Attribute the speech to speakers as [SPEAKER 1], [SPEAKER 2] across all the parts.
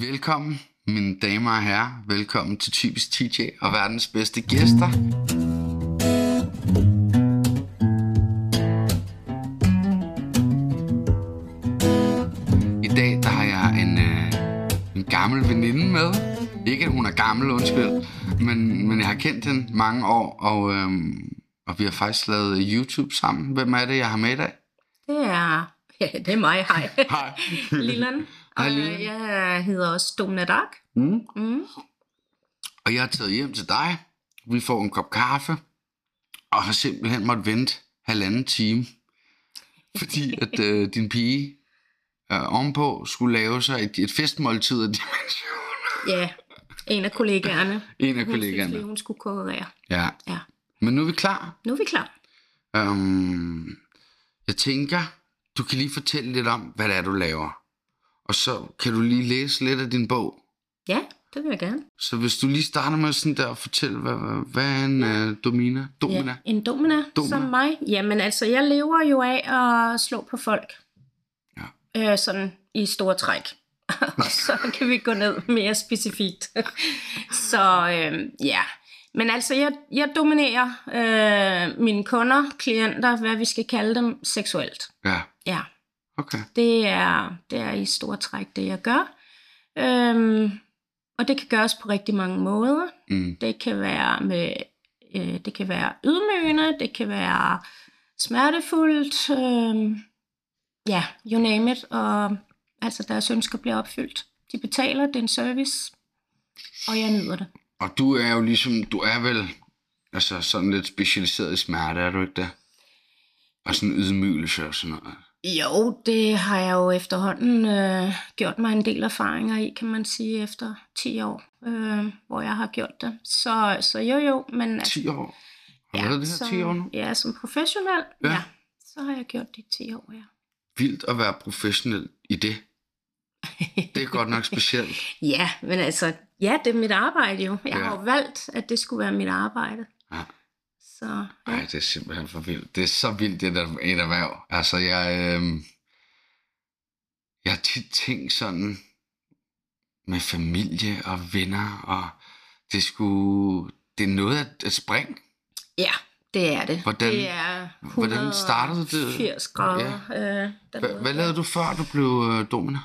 [SPEAKER 1] Velkommen, mine damer og herrer. Velkommen til Typisk TJ og verdens bedste gæster. I dag der har jeg en, øh, en gammel veninde med. Ikke at hun er gammel, undskyld, men, men jeg har kendt hende mange år, og, øhm, og vi har faktisk lavet YouTube sammen. Hvem er det, jeg har med i dag?
[SPEAKER 2] Det er, ja, det er mig, hej.
[SPEAKER 1] Hej.
[SPEAKER 2] Lilland. Og
[SPEAKER 1] Lilland.
[SPEAKER 2] jeg hedder også Domna Dark.
[SPEAKER 1] Mm.
[SPEAKER 2] Mm.
[SPEAKER 1] Og jeg er taget hjem til dig. Vi får en kop kaffe. Og har simpelthen måttet vente halvanden time. Fordi at øh, din pige øh, ovenpå skulle lave sig et, et festmåltid af dimensioner.
[SPEAKER 2] Ja, en af kollegaerne.
[SPEAKER 1] En af
[SPEAKER 2] Hun
[SPEAKER 1] kollegaerne.
[SPEAKER 2] hun skulle konkurrere.
[SPEAKER 1] Ja.
[SPEAKER 2] Ja,
[SPEAKER 1] Men nu er vi klar.
[SPEAKER 2] nu er vi klar.
[SPEAKER 1] Um, jeg tænker, du kan lige fortælle lidt om, hvad det er, du laver. Og så kan du lige læse lidt af din bog.
[SPEAKER 2] Ja, det vil jeg gerne.
[SPEAKER 1] Så hvis du lige starter med sådan der at fortælle, hvad, hvad, er en uh, domina? Domina?
[SPEAKER 2] Ja, en domina,
[SPEAKER 1] Domina.
[SPEAKER 2] som mig. Jamen altså, jeg lever jo af at slå på folk.
[SPEAKER 1] Ja.
[SPEAKER 2] Øh, sådan i store træk. så kan vi gå ned mere specifikt. så øh, ja. Men altså, jeg, jeg dominerer øh, mine kunder, klienter, hvad vi skal kalde dem, seksuelt.
[SPEAKER 1] Ja,
[SPEAKER 2] Ja,
[SPEAKER 1] okay.
[SPEAKER 2] det er, det er i store træk det, jeg gør. Øhm, og det kan gøres på rigtig mange måder.
[SPEAKER 1] Mm.
[SPEAKER 2] Det kan være med, øh, det kan være ydmygende, det kan være smertefuldt, øh, ja, you name it, og altså deres ønsker bliver opfyldt. De betaler, det er en service, og jeg nyder det.
[SPEAKER 1] Og du er jo ligesom, du er vel altså sådan lidt specialiseret i smerte, er du ikke det? Og sådan ydmygelse og sådan noget.
[SPEAKER 2] Jo, det har jeg jo efterhånden øh, gjort mig en del erfaringer i, kan man sige, efter 10 år, øh, hvor jeg har gjort det. Så, så jo, jo, men...
[SPEAKER 1] 10 år? Har du været det her 10 år nu?
[SPEAKER 2] Ja, som professionel,
[SPEAKER 1] Ja.
[SPEAKER 2] ja. ja. Så har jeg gjort det i 10 år, ja.
[SPEAKER 1] Vildt at være professionel i det. Det er godt nok specielt.
[SPEAKER 2] Ja, men altså, ja, det er mit arbejde jo. Jeg
[SPEAKER 1] Ja.
[SPEAKER 2] ja. har jo valgt, at det skulle være mit arbejde.
[SPEAKER 1] Ja.
[SPEAKER 2] Så
[SPEAKER 1] Nej,
[SPEAKER 2] ja.
[SPEAKER 1] det er simpelthen for vildt. Det er så vildt, det der et erhverv. Altså, jeg, øh, jeg har tit tænkt sådan med familie og venner, og det skulle, det er noget at, at springe.
[SPEAKER 2] ja, det er det.
[SPEAKER 1] Hvordan-
[SPEAKER 2] det er
[SPEAKER 1] hvordan startede det?
[SPEAKER 2] 80 grader. Ja. Øh, dernede.
[SPEAKER 1] hvad lavede du før, du blev øh, domina?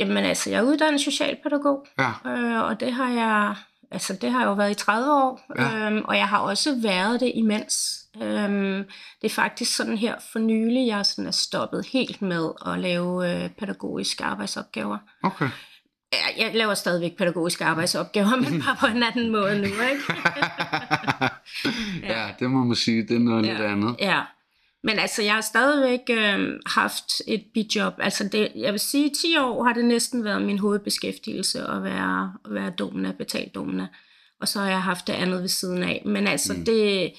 [SPEAKER 2] Jamen altså, jeg er uddannet socialpædagog,
[SPEAKER 1] Ja,
[SPEAKER 2] øh, og det har jeg, altså det har jeg jo været i 30 år,
[SPEAKER 1] Ja.
[SPEAKER 2] øhm, og jeg har også været det imens. Øhm, det er faktisk sådan her for nylig, jeg sådan er stoppet helt med at lave øh, pædagogiske arbejdsopgaver.
[SPEAKER 1] okay.
[SPEAKER 2] Ja, jeg laver stadigvæk pædagogiske arbejdsopgaver, men bare på en anden måde nu, ikke?
[SPEAKER 1] ja, det må man sige, det er noget ja. lidt
[SPEAKER 2] Ja.
[SPEAKER 1] andet.
[SPEAKER 2] Ja. Men altså, jeg har stadigvæk øh, haft et bijob. Altså, det, jeg vil sige, 10 år har det næsten været min hovedbeskæftigelse at være, at være domina, betalt domina. Og så har jeg haft det andet ved siden af. Men altså, mm. det...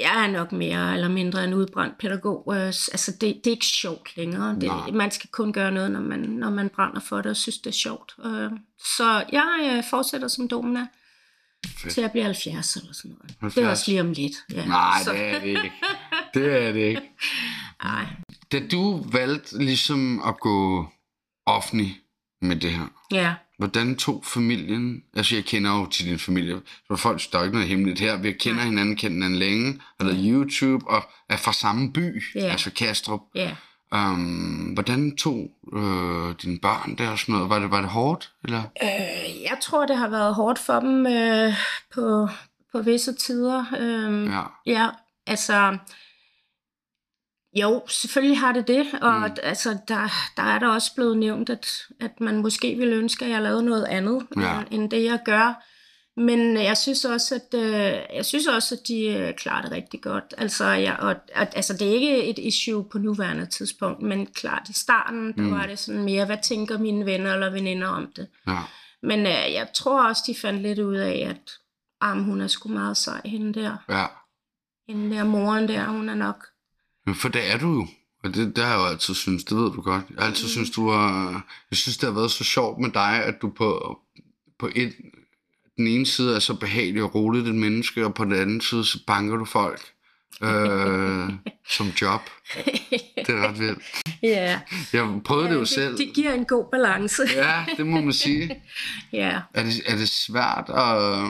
[SPEAKER 2] Jeg er nok mere eller mindre en udbrændt pædagog. Øh, Altså, det, det er ikke sjovt længere.
[SPEAKER 1] Nej.
[SPEAKER 2] Det, man skal kun gøre noget, når man, når man brænder for det og synes, det er sjovt. Øh, Så jeg øh, fortsætter som domina
[SPEAKER 1] Fedt.
[SPEAKER 2] til jeg bliver 70 eller sådan noget. Det
[SPEAKER 1] 70.
[SPEAKER 2] er også lige om lidt. Ja.
[SPEAKER 1] Nej,
[SPEAKER 2] Så-
[SPEAKER 1] det er det ikke. Det er det ikke.
[SPEAKER 2] Ej.
[SPEAKER 1] Da du valgte ligesom at gå offentlig med det her,
[SPEAKER 2] Ja.
[SPEAKER 1] hvordan tog familien, altså jeg kender jo til din familie, så folk der er ikke noget hemmeligt her, vi kender
[SPEAKER 2] Nej.
[SPEAKER 1] hinanden, kendt hinanden længe, har lavet YouTube og er fra samme by,
[SPEAKER 2] Ja.
[SPEAKER 1] altså Kastrup.
[SPEAKER 2] Ja.
[SPEAKER 1] Um, hvordan tog øh, dine børn der og sådan noget? Var det, var det hårdt? Eller?
[SPEAKER 2] Øh, jeg tror, det har været hårdt for dem øh, på, på visse tider. Øh,
[SPEAKER 1] Ja.
[SPEAKER 2] ja, altså... Jo, selvfølgelig har det det, og
[SPEAKER 1] Mm.
[SPEAKER 2] altså, der, der er der også blevet nævnt, at, at man måske ville ønske, at jeg lavede noget andet,
[SPEAKER 1] Ja.
[SPEAKER 2] end, end det jeg gør. Men jeg synes også, at, øh, jeg synes også, at de øh, klarer det rigtig godt. Altså, jeg, og, at, altså, det er ikke et issue på nuværende tidspunkt, men klart i starten, der
[SPEAKER 1] Mm.
[SPEAKER 2] var det sådan mere, hvad tænker mine venner eller veninder om det?
[SPEAKER 1] ja.
[SPEAKER 2] Men øh, jeg tror også, de fandt lidt ud af, at arm, hun er sgu meget sej, hende der.
[SPEAKER 1] Ja.
[SPEAKER 2] Hende der moren der, hun er nok...
[SPEAKER 1] Men for det er du jo. Og det, det har jeg jo altid synes, det ved du godt. Jeg har altid synes, du har... Jeg synes, det har været så sjovt med dig, at du på, på et, den ene side er så behagelig og roligt et menneske, og på den anden side, så banker du folk. Øh, som job. Det er ret vildt.
[SPEAKER 2] Ja,
[SPEAKER 1] Jeg prøvede det jo
[SPEAKER 2] det,
[SPEAKER 1] selv.
[SPEAKER 2] det giver en god balance.
[SPEAKER 1] Ja, det må man sige.
[SPEAKER 2] Ja,
[SPEAKER 1] Er det, er det svært? at...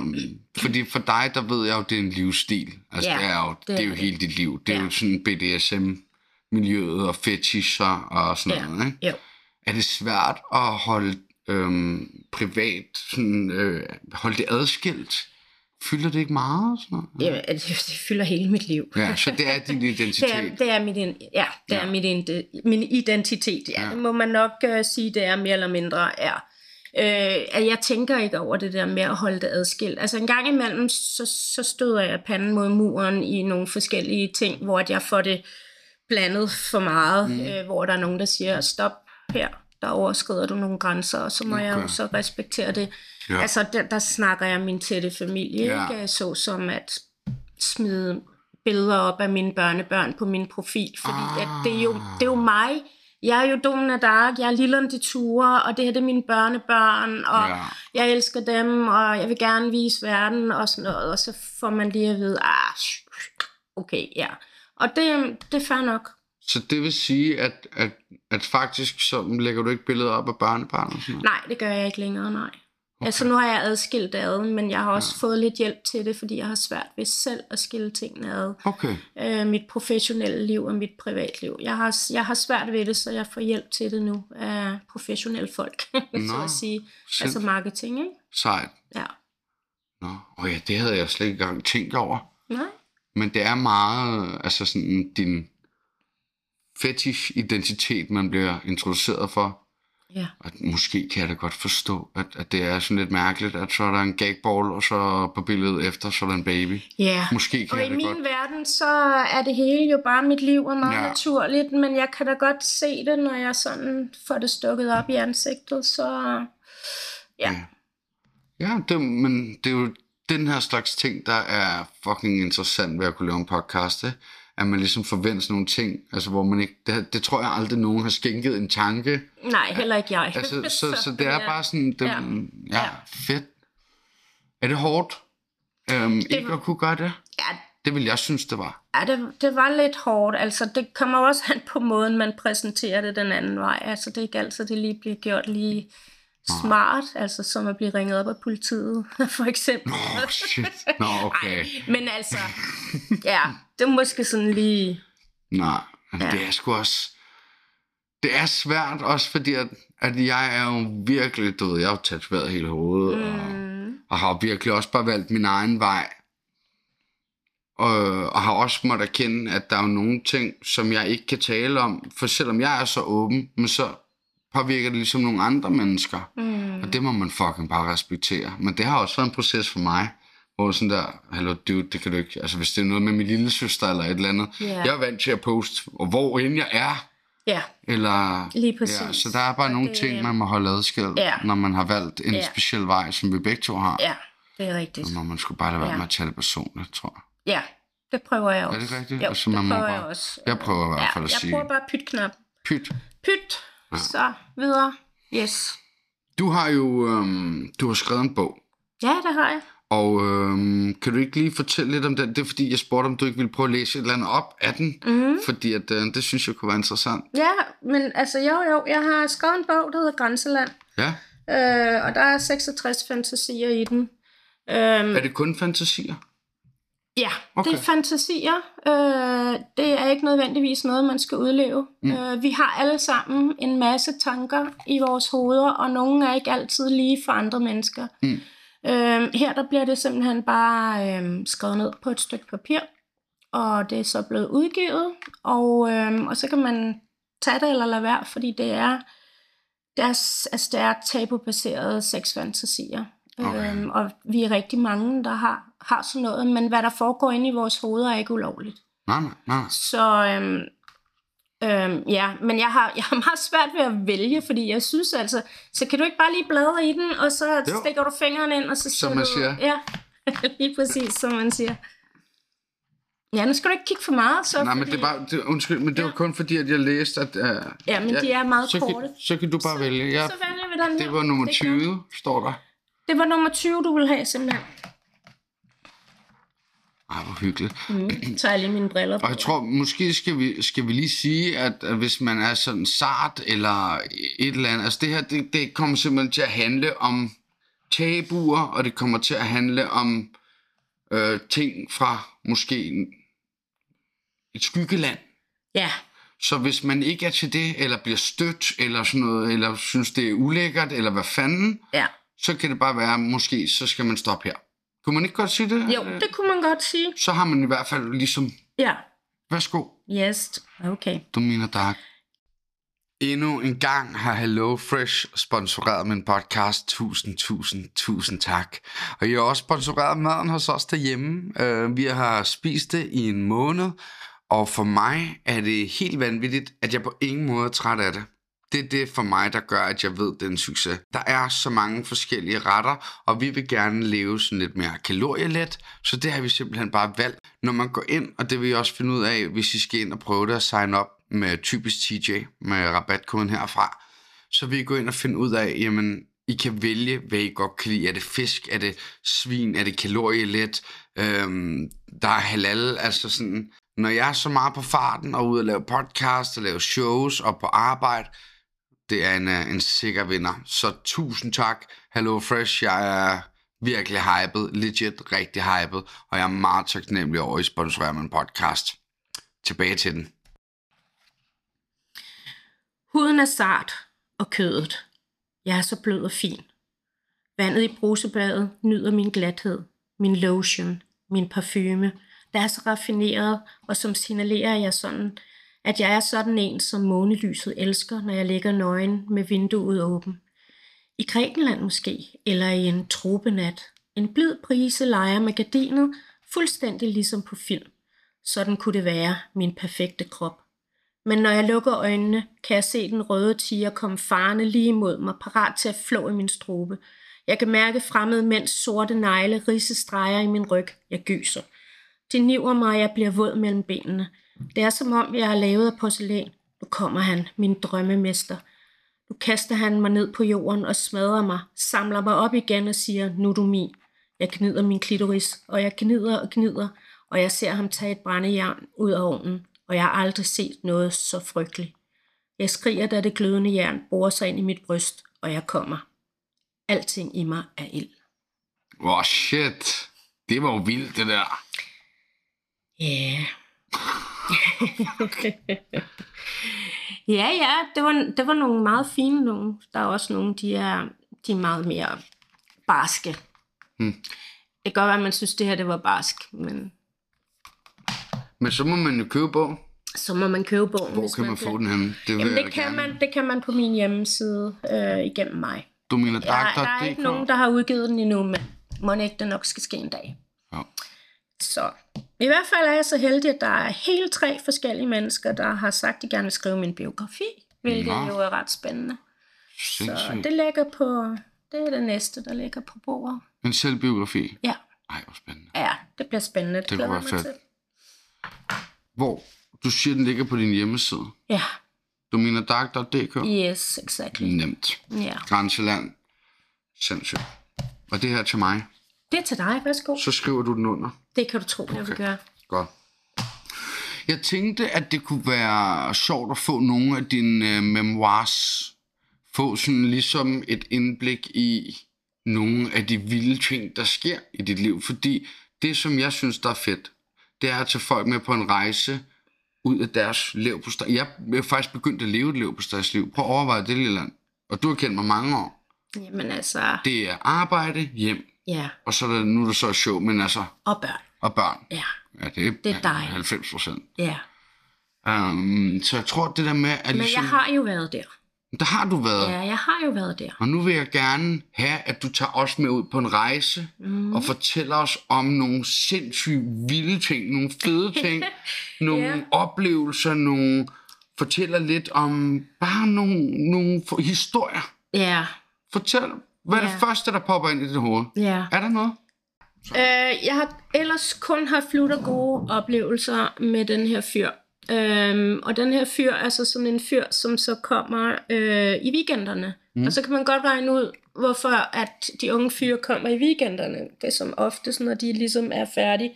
[SPEAKER 1] fordi for dig, der ved jeg jo, det er en livsstil. Altså,
[SPEAKER 2] Ja,
[SPEAKER 1] det er jo, det er jo hele dit liv. Det er
[SPEAKER 2] Ja.
[SPEAKER 1] jo sådan BDSM-miljøet og fetisher og sådan
[SPEAKER 2] Ja.
[SPEAKER 1] noget. Ikke?
[SPEAKER 2] jo.
[SPEAKER 1] Er det svært at holde øhm, privat, sådan, øh, holde det adskilt? Fylder det ikke meget? Sådan noget?
[SPEAKER 2] Ja, det, det fylder hele mit liv.
[SPEAKER 1] Ja, så det er din identitet.
[SPEAKER 2] Det er, det er, mit, ja, det
[SPEAKER 1] Ja.
[SPEAKER 2] er mit, min identitet. Ja,
[SPEAKER 1] Ja.
[SPEAKER 2] ja. Det må man nok uh, sige, det er mere eller mindre er. Øh, at jeg tænker ikke over det der med at holde det adskilt. Altså en gang imellem, så, så støder jeg panden mod muren i nogle forskellige ting, hvor at jeg får det blandet for meget, mm. øh, hvor der er nogen, der siger, stop her, der overskrider du nogle grænser, og så må okay. jeg jo så respektere det.
[SPEAKER 1] Ja.
[SPEAKER 2] Altså der, der snakker jeg min tætte familie,
[SPEAKER 1] Ja.
[SPEAKER 2] ikke? så som at smide billeder op af mine børnebørn på min profil, fordi ah. at det, er jo, det er jo mig. Jeg er jo Domina Dark, jeg er Lilleren de Ture, og det her det er mine børnebørn, og
[SPEAKER 1] ja.
[SPEAKER 2] jeg elsker dem, og jeg vil gerne vise verden, og sådan noget, og så får man lige at vide, ah, okay, ja. Og det, det er fair nok.
[SPEAKER 1] Så det vil sige, at, at, at faktisk så lægger du ikke billeder op af børnebørn og sådan noget?
[SPEAKER 2] Nej, det gør jeg ikke længere, nej. Okay. Altså nu har jeg adskilt det ad, men jeg har også ja. fået lidt hjælp til det, fordi jeg har svært ved selv at skille tingene ad.
[SPEAKER 1] Okay.
[SPEAKER 2] øh, mit professionelle liv og mit privatliv. Jeg har, jeg har svært ved det, så jeg får hjælp til det nu af professionelle folk, så
[SPEAKER 1] Nå,
[SPEAKER 2] at sige.
[SPEAKER 1] sind-
[SPEAKER 2] Altså marketing, ikke?
[SPEAKER 1] Sejt.
[SPEAKER 2] Ja.
[SPEAKER 1] Nå, og ja, det havde jeg slet ikke engang tænkt over.
[SPEAKER 2] Nej.
[SPEAKER 1] Men det er meget, altså sådan din fetish-identitet, man bliver introduceret for.
[SPEAKER 2] Ja.
[SPEAKER 1] At måske kan jeg da godt forstå, at, at det er sådan lidt mærkeligt, at så er der en gagball, og så på billedet efter, så er der en baby.
[SPEAKER 2] Ja.
[SPEAKER 1] Måske kan
[SPEAKER 2] Og
[SPEAKER 1] jeg
[SPEAKER 2] i min
[SPEAKER 1] godt.
[SPEAKER 2] verden, så er det hele jo bare mit liv og meget
[SPEAKER 1] Ja.
[SPEAKER 2] ja. naturligt, men jeg kan da godt se det, når jeg sådan får det stukket op i ansigtet, så ja.
[SPEAKER 1] Ja, det, men det er jo den her slags ting, der er fucking interessant ved at kunne lave en podcast, ikke? At man ligesom forventer sådan nogle ting, altså hvor man ikke, det, det tror jeg aldrig nogen har skænket en tanke,
[SPEAKER 2] Nej, heller ikke jeg.
[SPEAKER 1] altså, så, så det er
[SPEAKER 2] ja.
[SPEAKER 1] bare sådan, det, ja.
[SPEAKER 2] Ja.
[SPEAKER 1] fedt. Er det hårdt, øhm, ikke at kunne gøre det?
[SPEAKER 2] Ja,
[SPEAKER 1] Det vil jeg synes, det var.
[SPEAKER 2] Ja, det, det var lidt hårdt. Altså, det kommer også an på måden, man præsenterer det den anden vej. Altså, det er ikke altid, det lige bliver gjort lige smart. Altså, som at blive ringet op af politiet, for eksempel.
[SPEAKER 1] Oh, shit. Nå, okay.
[SPEAKER 2] Ej, men altså, ja, det er måske sådan lige...
[SPEAKER 1] Nej, men
[SPEAKER 2] Ja.
[SPEAKER 1] det er sgu også... Det er svært også, fordi at, at jeg er jo virkelig, du ved, jeg har jo tatoveret hele hovedet, mm. og, og har virkelig også bare valgt min egen vej. Og, og har også måttet erkende, at der er jo nogle ting, som jeg ikke kan tale om, for selvom jeg er så åben, men så påvirker det ligesom nogle andre mennesker.
[SPEAKER 2] Mm.
[SPEAKER 1] Og det må man fucking bare respektere. Men det har også været en proces for mig, hvor sådan der, hallo dude, det kan du ikke, altså hvis det er noget med min lille søster eller et eller andet,
[SPEAKER 2] Ja.
[SPEAKER 1] jeg er vant til at poste, og hvor end jeg er,
[SPEAKER 2] Ja,
[SPEAKER 1] eller...
[SPEAKER 2] Lige præcis.
[SPEAKER 1] Ja, så der er bare
[SPEAKER 2] Og
[SPEAKER 1] nogle
[SPEAKER 2] det-
[SPEAKER 1] ting, man må holde adskilt,
[SPEAKER 2] Ja.
[SPEAKER 1] når man har valgt en
[SPEAKER 2] Ja.
[SPEAKER 1] speciel vej, som vi begge to har.
[SPEAKER 2] ja, det er rigtigt.
[SPEAKER 1] Og når man skulle bare lade være
[SPEAKER 2] Ja.
[SPEAKER 1] med at tage det personligt, tror jeg.
[SPEAKER 2] Ja, det prøver jeg
[SPEAKER 1] Er
[SPEAKER 2] også.
[SPEAKER 1] det rigtigt?
[SPEAKER 2] Jo,
[SPEAKER 1] Altså,
[SPEAKER 2] det
[SPEAKER 1] man må
[SPEAKER 2] prøver
[SPEAKER 1] bare-
[SPEAKER 2] jeg også.
[SPEAKER 1] Jeg prøver i hvert fald
[SPEAKER 2] ja,
[SPEAKER 1] at
[SPEAKER 2] jeg
[SPEAKER 1] sige-
[SPEAKER 2] bruger bare pytknap.
[SPEAKER 1] Pyt.
[SPEAKER 2] Pyt. Så videre. Yes.
[SPEAKER 1] Du har jo øhm, du har skrevet en bog,
[SPEAKER 2] Ja, det har jeg.
[SPEAKER 1] og øhm, kan du ikke lige fortælle lidt om den? Det er fordi, jeg spurgte, om du ikke ville prøve at læse et eller andet op af den,
[SPEAKER 2] Mm.
[SPEAKER 1] fordi at, øh, det synes jeg kunne være interessant.
[SPEAKER 2] Ja, men altså jo jo, jeg har skrevet en bog, der hedder Grænseland,
[SPEAKER 1] Ja,
[SPEAKER 2] øh, og der er 66 fantasier i den. Øhm,
[SPEAKER 1] er det kun fantasier?
[SPEAKER 2] Ja,
[SPEAKER 1] Okay.
[SPEAKER 2] det er fantasier. Øh, det er ikke nødvendigvis noget, man skal udleve. Mm. Øh, vi har alle sammen en masse tanker i vores hoveder, og nogle er ikke altid lige for andre mennesker.
[SPEAKER 1] Mm.
[SPEAKER 2] Øh, her der bliver det simpelthen bare øh, skrevet ned på et stykke papir, og det er så blevet udgivet, og, øh, og så kan man tage det eller lade være, fordi det er, det er, s- altså det er tabubaserede sexfantasier.
[SPEAKER 1] Okay.
[SPEAKER 2] Øhm, og vi er rigtig mange, der har, har sådan noget, men hvad der foregår inde i vores hoveder er ikke ulovligt.
[SPEAKER 1] Nej, nej, nej.
[SPEAKER 2] Så øhm, øhm, ja, men jeg har, jeg har meget svært ved at vælge, fordi jeg synes altså, så kan du ikke bare lige bladre i den, og så
[SPEAKER 1] Jo.
[SPEAKER 2] stikker du fingeren ind, og så
[SPEAKER 1] Som man
[SPEAKER 2] du,
[SPEAKER 1] siger.
[SPEAKER 2] Ja, lige præcis, som man siger. Ja, nu skal du ikke kigge for meget, så
[SPEAKER 1] Nej, men
[SPEAKER 2] fordi,
[SPEAKER 1] det er bare, det, undskyld, men det var
[SPEAKER 2] Ja.
[SPEAKER 1] kun fordi, at jeg læste, at... Uh,
[SPEAKER 2] Ja, men de er meget
[SPEAKER 1] så
[SPEAKER 2] korte.
[SPEAKER 1] Kan, så kan du bare vælge. Ja,
[SPEAKER 2] Så vælger vi den her.
[SPEAKER 1] det var nummer
[SPEAKER 2] Det er godt.
[SPEAKER 1] 20, står der.
[SPEAKER 2] Det var nummer 20, du ville have simpelthen.
[SPEAKER 1] Ej, hvor hyggeligt.
[SPEAKER 2] Mm. Så jeg lige mine briller på.
[SPEAKER 1] Og jeg tror, måske skal vi, skal vi lige sige, at, at hvis man er sådan sart eller et eller andet, altså det her, det, det kommer simpelthen til at handle om tabuer, og det kommer til at handle om øh, ting fra måske et skyggeland.
[SPEAKER 2] Ja,
[SPEAKER 1] Så hvis man ikke er til det, eller bliver stødt, eller sådan noget, eller synes, det er ulækkert, eller hvad fanden,
[SPEAKER 2] ja.
[SPEAKER 1] så kan det bare være, måske så skal man stoppe her. Kunne man ikke godt sige det?
[SPEAKER 2] Jo, det kunne man godt sige.
[SPEAKER 1] Så har man i hvert fald ligesom,
[SPEAKER 2] Ja.
[SPEAKER 1] værsgo,
[SPEAKER 2] Yes. Okay.
[SPEAKER 1] du mener Dark. Endnu en gang har Hello Fresh sponsoreret min podcast. Tusind, tusind, tusind tak. Og jeg har også sponsoreret maden hos os derhjemme. Øh, Vi har spist det i en måned, og for mig er det helt vanvittigt, at jeg på ingen måde er træt af det. Det er det for mig, der gør, at jeg ved, at det er en succes. Der er så mange forskellige retter, og vi vil gerne leve sådan lidt mere kalorielet, så det har vi simpelthen bare valgt. Når man går ind, og det vil I også finde ud af, hvis I skal ind og prøve det og sign op med typisk TJ, med rabatkoden herfra, så vil I gå ind og finde ud af, jamen, I kan vælge, hvad I godt kan lide. Er det fisk? Er det svin? Er det kalorielet? Øhm, der er halal, altså sådan... Når jeg er så meget på farten og ude og lave podcast og lave shows og på arbejde, det er en, øh, en sikker vinder. Så tusind tak, Hello Fresh. Jeg er virkelig hyped, legit rigtig hyped, og jeg er meget taknemmelig over, at I sponsorerer min podcast. Tilbage til den.
[SPEAKER 2] Huden er sart, og kødet. Jeg er så blød og fin. Vandet i brusebadet nyder min glathed, min lotion, min parfume, der er så raffineret, og som signalerer jeg sådan, at jeg er sådan en, som månelyset elsker, når jeg ligger nøgen med vinduet åben. I Grækenland måske, eller i en tropenat. En blid brise leger med gardinet, fuldstændig ligesom på film. Sådan kunne det være, min perfekte krop. Men når jeg lukker øjnene, kan jeg se den røde tiger komme farne lige imod mig, parat til at flå i min strobe. Jeg kan mærke fremmede mænds sorte negle ridse streger i min ryg. Jeg gyser. De niver mig, og jeg bliver våd mellem benene. Det er som om, jeg er lavet af porcelæn. Nu kommer han, min drømmemester. Nu kaster han mig ned på jorden og smadrer mig, samler mig op igen og siger, nu er du min. Jeg gnider min klitoris, og jeg gnider og gnider, og jeg ser ham tage et brændejern ud af ovnen, og jeg har aldrig set noget så frygteligt. Jeg skriger, da det glødende jern borer sig ind i mit bryst, og jeg kommer. Alting i mig er ild.
[SPEAKER 1] Oh, shit. Det var jo vildt, det der.
[SPEAKER 2] Ja. Yeah. ja, ja, det var, det var nogle meget fine nogle. Der er også nogle, de er, de er meget mere barske.
[SPEAKER 1] Hmm.
[SPEAKER 2] Det kan godt være, at man synes, det her det var barsk, men
[SPEAKER 1] Men så må man jo købe bog.
[SPEAKER 2] så må man købe bogen.
[SPEAKER 1] Hvor kan man
[SPEAKER 2] vil.
[SPEAKER 1] få den henne? Det
[SPEAKER 2] Jamen, det kan,
[SPEAKER 1] gerne.
[SPEAKER 2] man, det kan man på min hjemmeside øh, igennem mig.
[SPEAKER 1] Du mener
[SPEAKER 2] Der, der er ikke nogen, der har udgivet den endnu, men må ikke det nok skal ske en dag.
[SPEAKER 1] Ja.
[SPEAKER 2] Så i hvert fald er jeg så heldig, at der er helt tre forskellige mennesker, der har sagt, at de gerne vil skrive min biografi, hvilket
[SPEAKER 1] Nå.
[SPEAKER 2] jo er ret spændende. Så
[SPEAKER 1] Sindssygt.
[SPEAKER 2] det ligger på, det er det næste, der ligger på bordet.
[SPEAKER 1] En selvbiografi.
[SPEAKER 2] Ja,
[SPEAKER 1] Ej, hvor spændende.
[SPEAKER 2] ja det bliver spændende. Det,
[SPEAKER 1] kunne
[SPEAKER 2] glæder mig
[SPEAKER 1] fedt.
[SPEAKER 2] til.
[SPEAKER 1] Hvor? Du siger, den ligger på din hjemmeside.
[SPEAKER 2] Ja,
[SPEAKER 1] Du mener Dark.dk?
[SPEAKER 2] yes, exactly.
[SPEAKER 1] Nemt.
[SPEAKER 2] Ja.
[SPEAKER 1] Grænseland. Sindssygt. Og det her til mig.
[SPEAKER 2] Det er til dig, værsgo.
[SPEAKER 1] Så skriver du den under.
[SPEAKER 2] Det kan du tro, jeg vil
[SPEAKER 1] Okay.
[SPEAKER 2] gøre.
[SPEAKER 1] Godt. Jeg tænkte, at det kunne være sjovt at få nogle af dine øh, memoirs. Få sådan ligesom et indblik i nogle af de vilde ting, der sker i dit liv. Fordi det, som jeg synes, der er fedt, det er at tage folk med på en rejse ud af deres liv på Jeg er faktisk begyndt at leve et liv på liv. Prøv at overveje det, Lilland. Og du har kendt mig mange år.
[SPEAKER 2] Jamen altså,
[SPEAKER 1] Det er arbejde, hjem,
[SPEAKER 2] ja,
[SPEAKER 1] og så er der, nu er der så show, men altså,
[SPEAKER 2] og børn.
[SPEAKER 1] og børn.
[SPEAKER 2] Ja,
[SPEAKER 1] Ja, det er,
[SPEAKER 2] Det er dejligt.
[SPEAKER 1] 90 procent.
[SPEAKER 2] ja.
[SPEAKER 1] Um, så jeg tror, det der med, at
[SPEAKER 2] Men
[SPEAKER 1] ligesom,
[SPEAKER 2] jeg har jo været der.
[SPEAKER 1] der har du været.
[SPEAKER 2] Ja, jeg har jo været der.
[SPEAKER 1] Og nu vil jeg gerne have, at du tager os med ud på en rejse, mm. og fortæller os om nogle sindssygt vilde ting, nogle fede ting, nogle
[SPEAKER 2] Ja.
[SPEAKER 1] oplevelser, nogle fortæller lidt om bare nogle, nogle for- historier.
[SPEAKER 2] Ja,
[SPEAKER 1] Fortæl, hvad er det
[SPEAKER 2] Ja.
[SPEAKER 1] første, der popper ind i dit hoved?
[SPEAKER 2] ja.
[SPEAKER 1] Er der noget?
[SPEAKER 2] Øh, jeg har ellers kun haft flut og gode oplevelser med den her fyr. Øhm, og den her fyr er så sådan en fyr, som så kommer øh, i weekenderne. Mm. Og så kan man godt regne ud, hvorfor at de unge fyre kommer i weekenderne. Det er som ofte, når de ligesom er færdige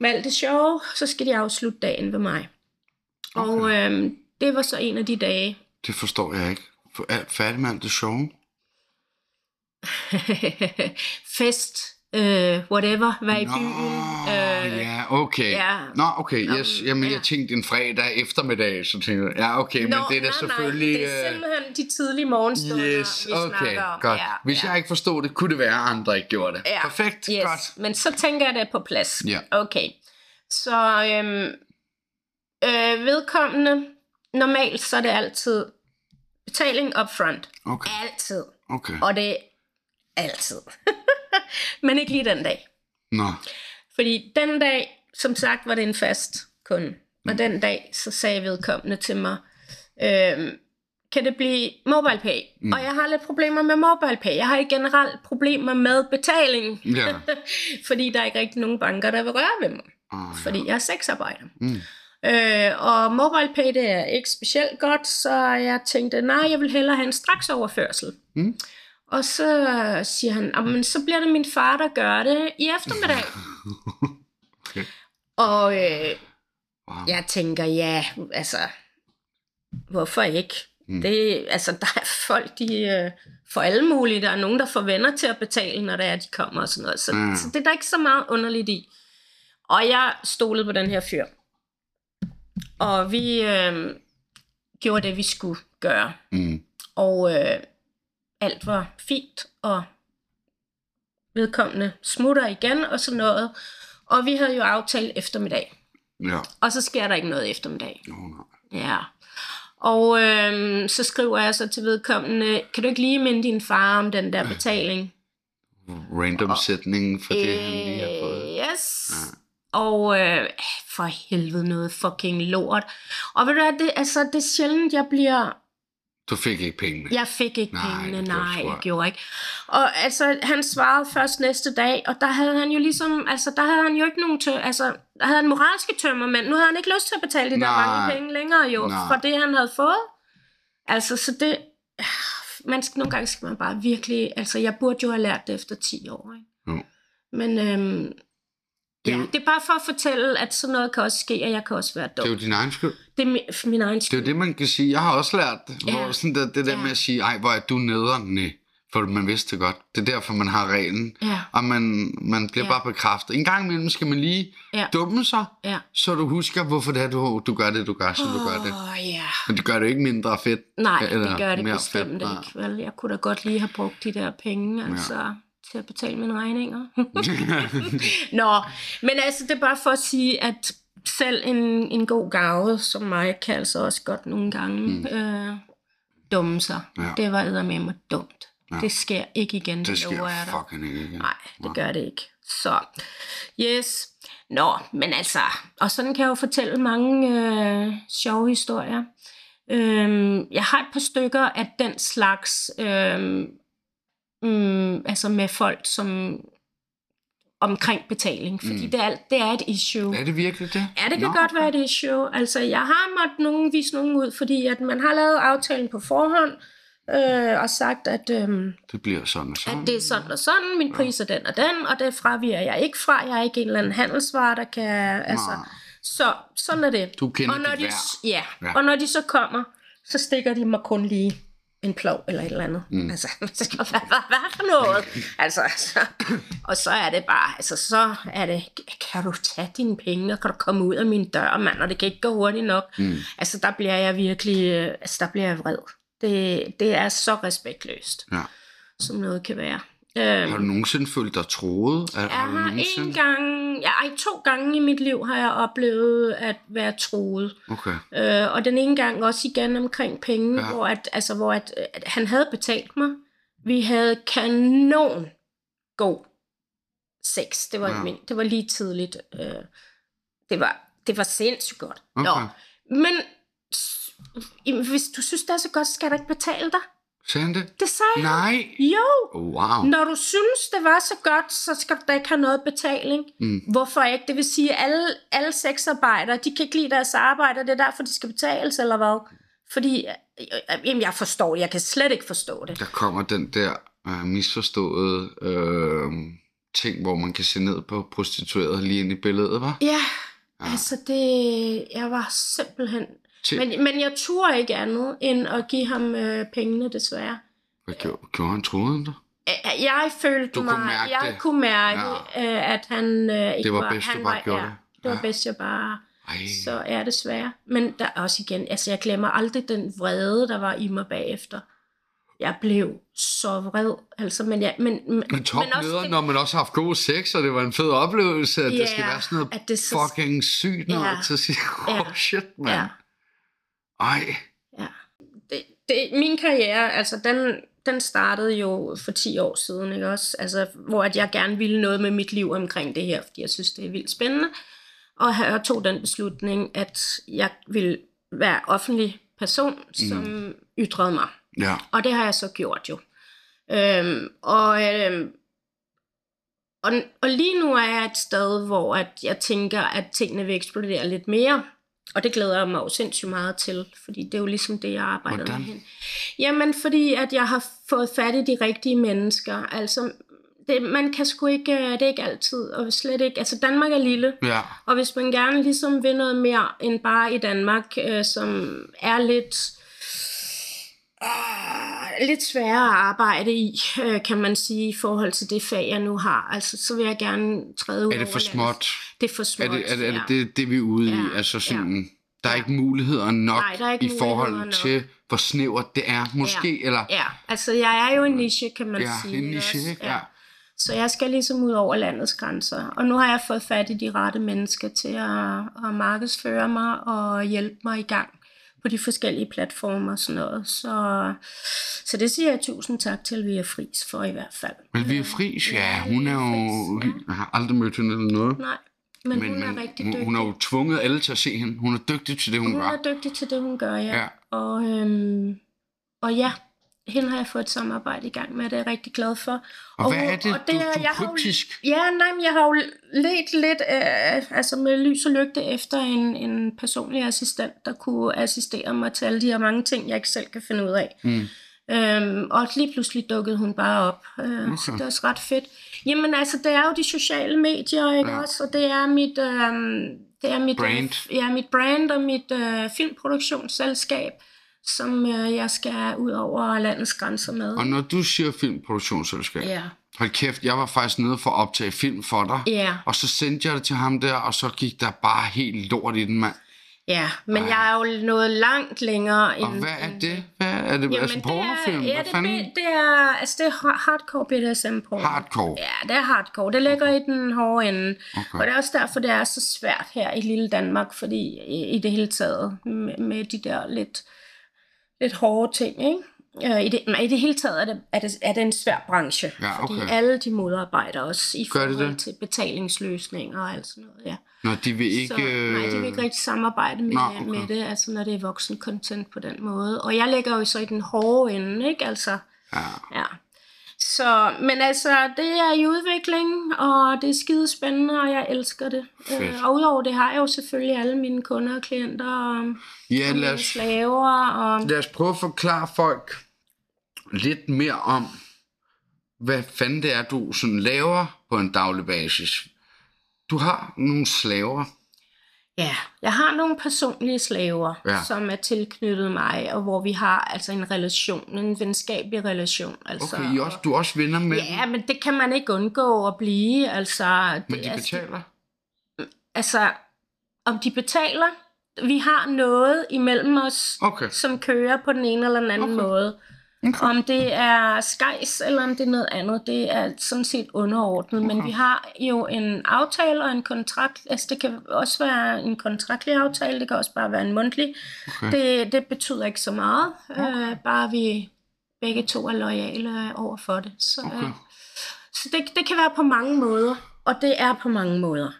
[SPEAKER 2] med alt det sjove, så skal de afslutte dagen ved mig. Okay. Og øhm, det var så en af de dage.
[SPEAKER 1] Det forstår jeg ikke. Færdig med alt det sjove.
[SPEAKER 2] Fest, øh, whatever, være i
[SPEAKER 1] Nå,
[SPEAKER 2] byen. Øh,
[SPEAKER 1] ja, okay.
[SPEAKER 2] ja.
[SPEAKER 1] Nå, okay, yes. Jamen,
[SPEAKER 2] ja.
[SPEAKER 1] jeg tænkte en fredag eftermiddag, så tænkte jeg, ja, okay, men
[SPEAKER 2] Nå,
[SPEAKER 1] det er da
[SPEAKER 2] nej,
[SPEAKER 1] selvfølgelig...
[SPEAKER 2] Nej, det er
[SPEAKER 1] øh,
[SPEAKER 2] simpelthen de tidlige morgenstunder,
[SPEAKER 1] Yes,
[SPEAKER 2] vi
[SPEAKER 1] okay,
[SPEAKER 2] snakker om.
[SPEAKER 1] godt.
[SPEAKER 2] Ja,
[SPEAKER 1] Hvis
[SPEAKER 2] ja.
[SPEAKER 1] jeg ikke forstod det, kunne det være, at andre ikke gjorde det.
[SPEAKER 2] Ja,
[SPEAKER 1] Perfekt,
[SPEAKER 2] yes.
[SPEAKER 1] godt.
[SPEAKER 2] Men så tænker jeg, det på plads.
[SPEAKER 1] Ja.
[SPEAKER 2] Okay. Så øhm, øh, vedkommende, normalt så er det altid betaling upfront.
[SPEAKER 1] Okay,
[SPEAKER 2] Altid.
[SPEAKER 1] okay.
[SPEAKER 2] Og det altid. Men ikke lige den dag.
[SPEAKER 1] Nå,
[SPEAKER 2] Fordi den dag, som sagt, var det en fast kunde.
[SPEAKER 1] Mm.
[SPEAKER 2] Og den dag, så sagde vedkommende til mig, øhm, kan det blive MobilePay? Mm. Og jeg har lidt problemer med MobilePay. Jeg har ikke generelt problemer med betaling.
[SPEAKER 1] ja.
[SPEAKER 2] fordi der er ikke rigtig nogen banker, der vil røre ved mig.
[SPEAKER 1] Oh,
[SPEAKER 2] Fordi jeg er sexarbejder.
[SPEAKER 1] Mm.
[SPEAKER 2] Øh, og MobilePay, det er ikke specielt godt, så jeg tænkte, nej, jeg vil hellere have en straksoverførsel.
[SPEAKER 1] Mm.
[SPEAKER 2] Og så siger han, men så bliver det min far, der gør det i eftermiddag.
[SPEAKER 1] Okay.
[SPEAKER 2] Og øh,
[SPEAKER 1] Wow.
[SPEAKER 2] jeg tænker, ja, altså, hvorfor ikke? Mm. Det, altså, der er folk, de øh, får alle mulige. Der er nogen, der får venner til at betale, når det er, de kommer og sådan noget. Så,
[SPEAKER 1] Mm.
[SPEAKER 2] så det er der ikke så meget underligt i. Og jeg stolede på den her fyr. Og vi øh, gjorde det, vi skulle gøre.
[SPEAKER 1] Mm.
[SPEAKER 2] Og øh, alt var fint, og vedkommende smutter igen og sådan noget. Og vi havde jo aftalt eftermiddag.
[SPEAKER 1] Ja.
[SPEAKER 2] Og så sker der ikke noget eftermiddag.
[SPEAKER 1] Oh, nej.
[SPEAKER 2] Ja. Og øhm, så skriver jeg så til vedkommende, kan du ikke lige minde din far om den der betaling?
[SPEAKER 1] Random sætning for det, han lige har fået.
[SPEAKER 2] Øh, yes. Og øh, for helvede noget fucking lort. Og ved du hvad, det, altså, det er sjældent, jeg bliver
[SPEAKER 1] Du fik ikke pengene.
[SPEAKER 2] Jeg fik ikke
[SPEAKER 1] Nej,
[SPEAKER 2] pengene, nej, jeg gjorde ikke. Og altså, han svarede først næste dag, og der havde han jo ligesom, altså, der havde han jo ikke nogen tø, altså, der havde han moralske tømmer, men nu havde han ikke lyst til at betale de der
[SPEAKER 1] Nej.
[SPEAKER 2] mange penge længere jo,
[SPEAKER 1] Nej.
[SPEAKER 2] for det han havde fået. Altså, så det, man skal, nogle gange skal man bare virkelig, altså, jeg burde jo have lært det efter 10 år, ikke?
[SPEAKER 1] Jo.
[SPEAKER 2] Men øhm,
[SPEAKER 1] Det er
[SPEAKER 2] ja,
[SPEAKER 1] jo-
[SPEAKER 2] det er bare for at fortælle, at sådan noget kan også ske, og jeg kan også være dum.
[SPEAKER 1] Det er jo din egen skyld.
[SPEAKER 2] Det er min, min egen
[SPEAKER 1] Det er
[SPEAKER 2] skyld.
[SPEAKER 1] jo det, man kan sige. Jeg har også lært det.
[SPEAKER 2] Ja.
[SPEAKER 1] Hvor sådan det, det der
[SPEAKER 2] Ja.
[SPEAKER 1] med at sige, ej, hvor er du nederen? Nej, for man vidste det godt. Det er derfor, man har reglen.
[SPEAKER 2] Ja,
[SPEAKER 1] Og man, man bliver
[SPEAKER 2] Ja.
[SPEAKER 1] bare bekræftet. En gang imellem skal man lige
[SPEAKER 2] ja,
[SPEAKER 1] dumme sig,
[SPEAKER 2] ja.
[SPEAKER 1] så du husker, hvorfor det er, du, du gør det, du gør, så du gør det.
[SPEAKER 2] Ja.
[SPEAKER 1] Men det gør det ikke mindre fedt.
[SPEAKER 2] Nej,
[SPEAKER 1] Eller
[SPEAKER 2] det gør det
[SPEAKER 1] mere
[SPEAKER 2] bestemt
[SPEAKER 1] fedt,
[SPEAKER 2] ikke. Vel? Jeg kunne da godt lige have brugt de der penge altså, til at betale mine regninger. Nå, men altså, det er bare for at sige, at selv en, en god gave som mig kan altså også godt nogle gange mm. øh, dumme sig.
[SPEAKER 1] Ja.
[SPEAKER 2] Det var eddermame mig dumt.
[SPEAKER 1] Ja.
[SPEAKER 2] Det sker ikke igen, det,
[SPEAKER 1] det sker
[SPEAKER 2] lover jeg
[SPEAKER 1] fucking ikke igen.
[SPEAKER 2] Nej, det gør det ikke. Så, yes. Nå, men altså, og sådan kan jeg jo fortælle mange øh, sjove historier. Øhm, jeg har et par stykker af den slags, øhm, mm, altså med folk, som omkring betaling, fordi mm. det, er, det er et issue.
[SPEAKER 1] Er det virkelig det?
[SPEAKER 2] Ja, det kan
[SPEAKER 1] Nå,
[SPEAKER 2] godt være et issue. Altså, jeg har måttet nogen, vise nogen ud, fordi at man har lavet aftalen på forhånd, øh, og sagt, at, øh,
[SPEAKER 1] Det bliver sådan og sådan.
[SPEAKER 2] at det er sådan og sådan, min pris er den og den, og det fraviger jeg ikke fra. Jeg er ikke en eller anden handelsvare, der kan... Altså,
[SPEAKER 1] Nej.
[SPEAKER 2] så sådan er det.
[SPEAKER 1] Du kender
[SPEAKER 2] og når
[SPEAKER 1] dit
[SPEAKER 2] de,
[SPEAKER 1] værd.
[SPEAKER 2] ja,
[SPEAKER 1] Ja.
[SPEAKER 2] ja, og når de så kommer, så stikker de mig kun lige en plov eller et eller andet. Mm. Altså, så, hvad, hvad, hvad for noget? altså, så, og så er det bare, altså, så er det, kan du tage dine penge, og kan du komme ud af min dør, mand, og det kan ikke gå hurtigt nok. Mm. Altså, der bliver jeg virkelig, altså, der bliver jeg vred. Det, det er så respektløst,
[SPEAKER 1] Ja.
[SPEAKER 2] som noget kan være. Øhm,
[SPEAKER 1] Har du nogensinde følt dig troet? Er,
[SPEAKER 2] jeg har
[SPEAKER 1] nogensinde-
[SPEAKER 2] en gang, ja, ej, to gange i mit liv har jeg oplevet at være troet.
[SPEAKER 1] Okay.
[SPEAKER 2] Øh, og den ene gang også igen omkring penge,
[SPEAKER 1] Ja.
[SPEAKER 2] hvor, at, altså, hvor at, at han havde betalt mig. Vi havde kanon god sex. Det var,
[SPEAKER 1] Ja.
[SPEAKER 2] min, det var lige tidligt. Øh, det, var, det var sindssygt godt.
[SPEAKER 1] Okay.
[SPEAKER 2] Nå, men hvis du synes, det er så godt, skal jeg da ikke betale dig.
[SPEAKER 1] Sagde han det?
[SPEAKER 2] Sagde han.
[SPEAKER 1] Nej.
[SPEAKER 2] Jo,
[SPEAKER 1] Wow.
[SPEAKER 2] når du synes, det var så godt, så skal du da ikke have noget betaling.
[SPEAKER 1] Mm.
[SPEAKER 2] Hvorfor ikke? Det vil sige, at alle, alle sexarbejdere, de kan ikke lide deres arbejde, og det er derfor, de skal betales, eller hvad? Fordi, øh, jamen, jeg forstår det. Jeg kan slet ikke forstå det.
[SPEAKER 1] Der kommer den der øh, misforståede øh, ting, hvor man kan se ned på prostitueret lige ind i billedet, var?
[SPEAKER 2] Ja, ja. altså det, jeg var simpelthen...
[SPEAKER 1] Til,
[SPEAKER 2] Men, men jeg turde ikke andet, end at give ham øh, pengene, desværre.
[SPEAKER 1] Hvad gjorde, gjorde han? Troede han dig?
[SPEAKER 2] Øh, Jeg følte
[SPEAKER 1] Du
[SPEAKER 2] mig,
[SPEAKER 1] kunne mærke
[SPEAKER 2] jeg
[SPEAKER 1] det.
[SPEAKER 2] kunne mærke, ja. øh, at han øh, ikke
[SPEAKER 1] Det var bedst,
[SPEAKER 2] han
[SPEAKER 1] du bare
[SPEAKER 2] var,
[SPEAKER 1] gjorde
[SPEAKER 2] ja,
[SPEAKER 1] det.
[SPEAKER 2] det var
[SPEAKER 1] Ja.
[SPEAKER 2] bedst, jeg bare...
[SPEAKER 1] Ej,
[SPEAKER 2] Så er det svært. Men der er også igen, altså jeg glemmer aldrig den vrede, der var i mig bagefter. Jeg blev så vred, altså, men, jeg, men, men,
[SPEAKER 1] men
[SPEAKER 2] men også
[SPEAKER 1] nederen,
[SPEAKER 2] det-
[SPEAKER 1] når man også har haft god sex, og det var en fed oplevelse, at det skal
[SPEAKER 2] Ja,
[SPEAKER 1] være sådan noget
[SPEAKER 2] at det så-
[SPEAKER 1] fucking sygt noget
[SPEAKER 2] Ja.
[SPEAKER 1] til at sige,
[SPEAKER 2] Ja.
[SPEAKER 1] oh shit, mand.
[SPEAKER 2] Ja.
[SPEAKER 1] Ej,
[SPEAKER 2] Ja. Det, det, min karriere, altså den, den startede jo for 10 år siden, ikke også? Altså, hvor at jeg gerne ville noget med mit liv omkring det her, fordi jeg synes, det er vildt spændende. Og jeg tog den beslutning, at jeg ville være offentlig person, som mm. ytrede mig.
[SPEAKER 1] ja.
[SPEAKER 2] Og det har jeg så gjort jo. Øhm, og, øhm, og, og lige nu er jeg et sted, hvor at jeg tænker, at tingene vil eksplodere lidt mere. Og det glæder jeg mig jo sindssygt meget til, fordi det er jo ligesom det, jeg arbejder
[SPEAKER 1] Hvordan?
[SPEAKER 2] med hen. Jamen, fordi at jeg har fået fat i de rigtige mennesker. Altså, det, man kan sgu ikke, øh, det er ikke altid, og slet ikke, altså Danmark er lille,
[SPEAKER 1] Ja.
[SPEAKER 2] og hvis man gerne ligesom vil noget mere end bare i Danmark, øh, som er lidt, øh, lidt sværere at arbejde i, øh, kan man sige, i forhold til det fag, jeg nu har. Altså, så vil jeg gerne træde ud
[SPEAKER 1] Er det for småt?
[SPEAKER 2] Det er for
[SPEAKER 1] Er
[SPEAKER 2] småt,
[SPEAKER 1] det, er det, er det,
[SPEAKER 2] ja.
[SPEAKER 1] det, det vi er ude i?
[SPEAKER 2] Ja,
[SPEAKER 1] Altså sådan, der er
[SPEAKER 2] Ja.
[SPEAKER 1] ikke muligheder nok
[SPEAKER 2] Nej, der er ikke
[SPEAKER 1] i forhold
[SPEAKER 2] nok.
[SPEAKER 1] til, hvor snævert det er, måske, eller...
[SPEAKER 2] Ja, altså jeg er jo en niche, kan man
[SPEAKER 1] Ja,
[SPEAKER 2] sige.
[SPEAKER 1] en
[SPEAKER 2] ikke
[SPEAKER 1] niche,
[SPEAKER 2] også?
[SPEAKER 1] ikke? Ja.
[SPEAKER 2] Så jeg skal ligesom ud over landets grænser. Og nu har jeg fået fat i de rette mennesker til at, at markedsføre mig og hjælpe mig i gang på de forskellige platformer og sådan noget. Så, så det siger jeg tusind tak til Via Fris for i hvert fald.
[SPEAKER 1] Men vi er fris, ja.
[SPEAKER 2] Ja,
[SPEAKER 1] Hun er jo...
[SPEAKER 2] Via Friis,
[SPEAKER 1] Jeg har aldrig mødt hende eller noget.
[SPEAKER 2] Nej, men,
[SPEAKER 1] Men,
[SPEAKER 2] hun er
[SPEAKER 1] men
[SPEAKER 2] rigtig
[SPEAKER 1] hun,
[SPEAKER 2] dygtig.
[SPEAKER 1] hun har jo tvunget alle til at se hende. Hun er dygtig til det, hun,
[SPEAKER 2] Hun
[SPEAKER 1] gør.
[SPEAKER 2] er dygtig til det, hun gør, ja.
[SPEAKER 1] Ja.
[SPEAKER 2] Og, øhm, og ja, hende har jeg fået et samarbejde i gang med, og det er jeg rigtig glad for.
[SPEAKER 1] Og hvad er det, du- du er
[SPEAKER 2] jeg har jo-
[SPEAKER 1] kryptisk?
[SPEAKER 2] Ja, nej, men jeg har jo let lidt øh, altså med lys og lygte efter en, en personlig assistent, der kunne assistere mig til alle de her mange ting, jeg ikke selv kan finde ud af.
[SPEAKER 1] Mm.
[SPEAKER 2] Øhm, og lige pludselig dukkede hun bare op. Øh, okay. Det er også ret fedt. Jamen altså, det er jo de sociale medier, ikke
[SPEAKER 1] Ja.
[SPEAKER 2] også? Og det er mit, øhm, det er mit,
[SPEAKER 1] Brand.
[SPEAKER 2] Øh, ja, mit brand og mit øh, filmproduktionsselskab, som øh, jeg skal ud over landets grænser med.
[SPEAKER 1] Og når du siger filmproduktionsselskab,
[SPEAKER 2] Ja.
[SPEAKER 1] hold kæft, jeg var faktisk nede for at optage film for dig.
[SPEAKER 2] Ja,
[SPEAKER 1] Og så sendte jeg det til ham der, og så gik der bare helt lort i den, mand.
[SPEAKER 2] ja, men
[SPEAKER 1] Ej.
[SPEAKER 2] jeg er jo nået langt længere end...
[SPEAKER 1] Og hvad er det? Hvad er det?
[SPEAKER 2] Jamen,
[SPEAKER 1] altså pornofilm?
[SPEAKER 2] er, ja, det,
[SPEAKER 1] fanden?
[SPEAKER 2] det, det er, altså det er ha- hardcore BDSM porno.
[SPEAKER 1] Hardcore?
[SPEAKER 2] Ja, det er hardcore. Det ligger i den hårde ende.
[SPEAKER 1] Okay.
[SPEAKER 2] Og det er også derfor, det er så svært her i lille Danmark, fordi i, i det hele taget, med, med de der lidt, lidt hårde ting, ikke? Øh, I det, nej, I det hele taget er det, er det, er det en svær branche,
[SPEAKER 1] Ja, okay.
[SPEAKER 2] fordi alle de modarbejder os i
[SPEAKER 1] Gør
[SPEAKER 2] forhold
[SPEAKER 1] det?
[SPEAKER 2] til betalingsløsninger og alt sådan noget. Ja.
[SPEAKER 1] Nå, de vil ikke...
[SPEAKER 2] Så, nej, de vil ikke rigtig samarbejde med,
[SPEAKER 1] Nå, okay.
[SPEAKER 2] med det, altså når det er voksen content på den måde. Og jeg ligger jo så i den hårde ende, ikke? Altså,
[SPEAKER 1] Ja.
[SPEAKER 2] ja. Så, men altså, det er i udvikling, og det er skide spændende, og jeg elsker det.
[SPEAKER 1] Fedt.
[SPEAKER 2] Øh, og udover det har jeg jo selvfølgelig alle mine kunder og klienter, og,
[SPEAKER 1] Ja,
[SPEAKER 2] og
[SPEAKER 1] lad
[SPEAKER 2] mine
[SPEAKER 1] os,
[SPEAKER 2] slaver, og
[SPEAKER 1] lad os prøve at forklare folk lidt mere om, hvad fanden det er, du sådan laver på en daglig basis. Du har nogle slaver.
[SPEAKER 2] Ja, jeg har nogle personlige slaver,
[SPEAKER 1] Ja.
[SPEAKER 2] som er tilknyttet mig, og hvor vi har altså en relation, en venskabelig relation. Altså,
[SPEAKER 1] Okay, I også, du er også venner med
[SPEAKER 2] Ja, men det kan man ikke undgå at blive. Altså, det,
[SPEAKER 1] men de
[SPEAKER 2] altså,
[SPEAKER 1] betaler?
[SPEAKER 2] altså, om de betaler, vi har noget imellem os,
[SPEAKER 1] Okay.
[SPEAKER 2] som kører på den ene eller den anden
[SPEAKER 1] okay.
[SPEAKER 2] måde. Om det er skejs, eller om det er noget andet, det er sådan set underordnet. Okay. Men vi har jo en aftale og en kontrakt. Altså, det kan også være en kontraktlig aftale, det kan også bare være en mundtlig.
[SPEAKER 1] Okay.
[SPEAKER 2] Det, det betyder ikke så meget. Okay. Øh, bare vi begge to er lojale over for det. Så,
[SPEAKER 1] Okay.
[SPEAKER 2] øh, så det, det kan være på mange måder, og det er på mange måder.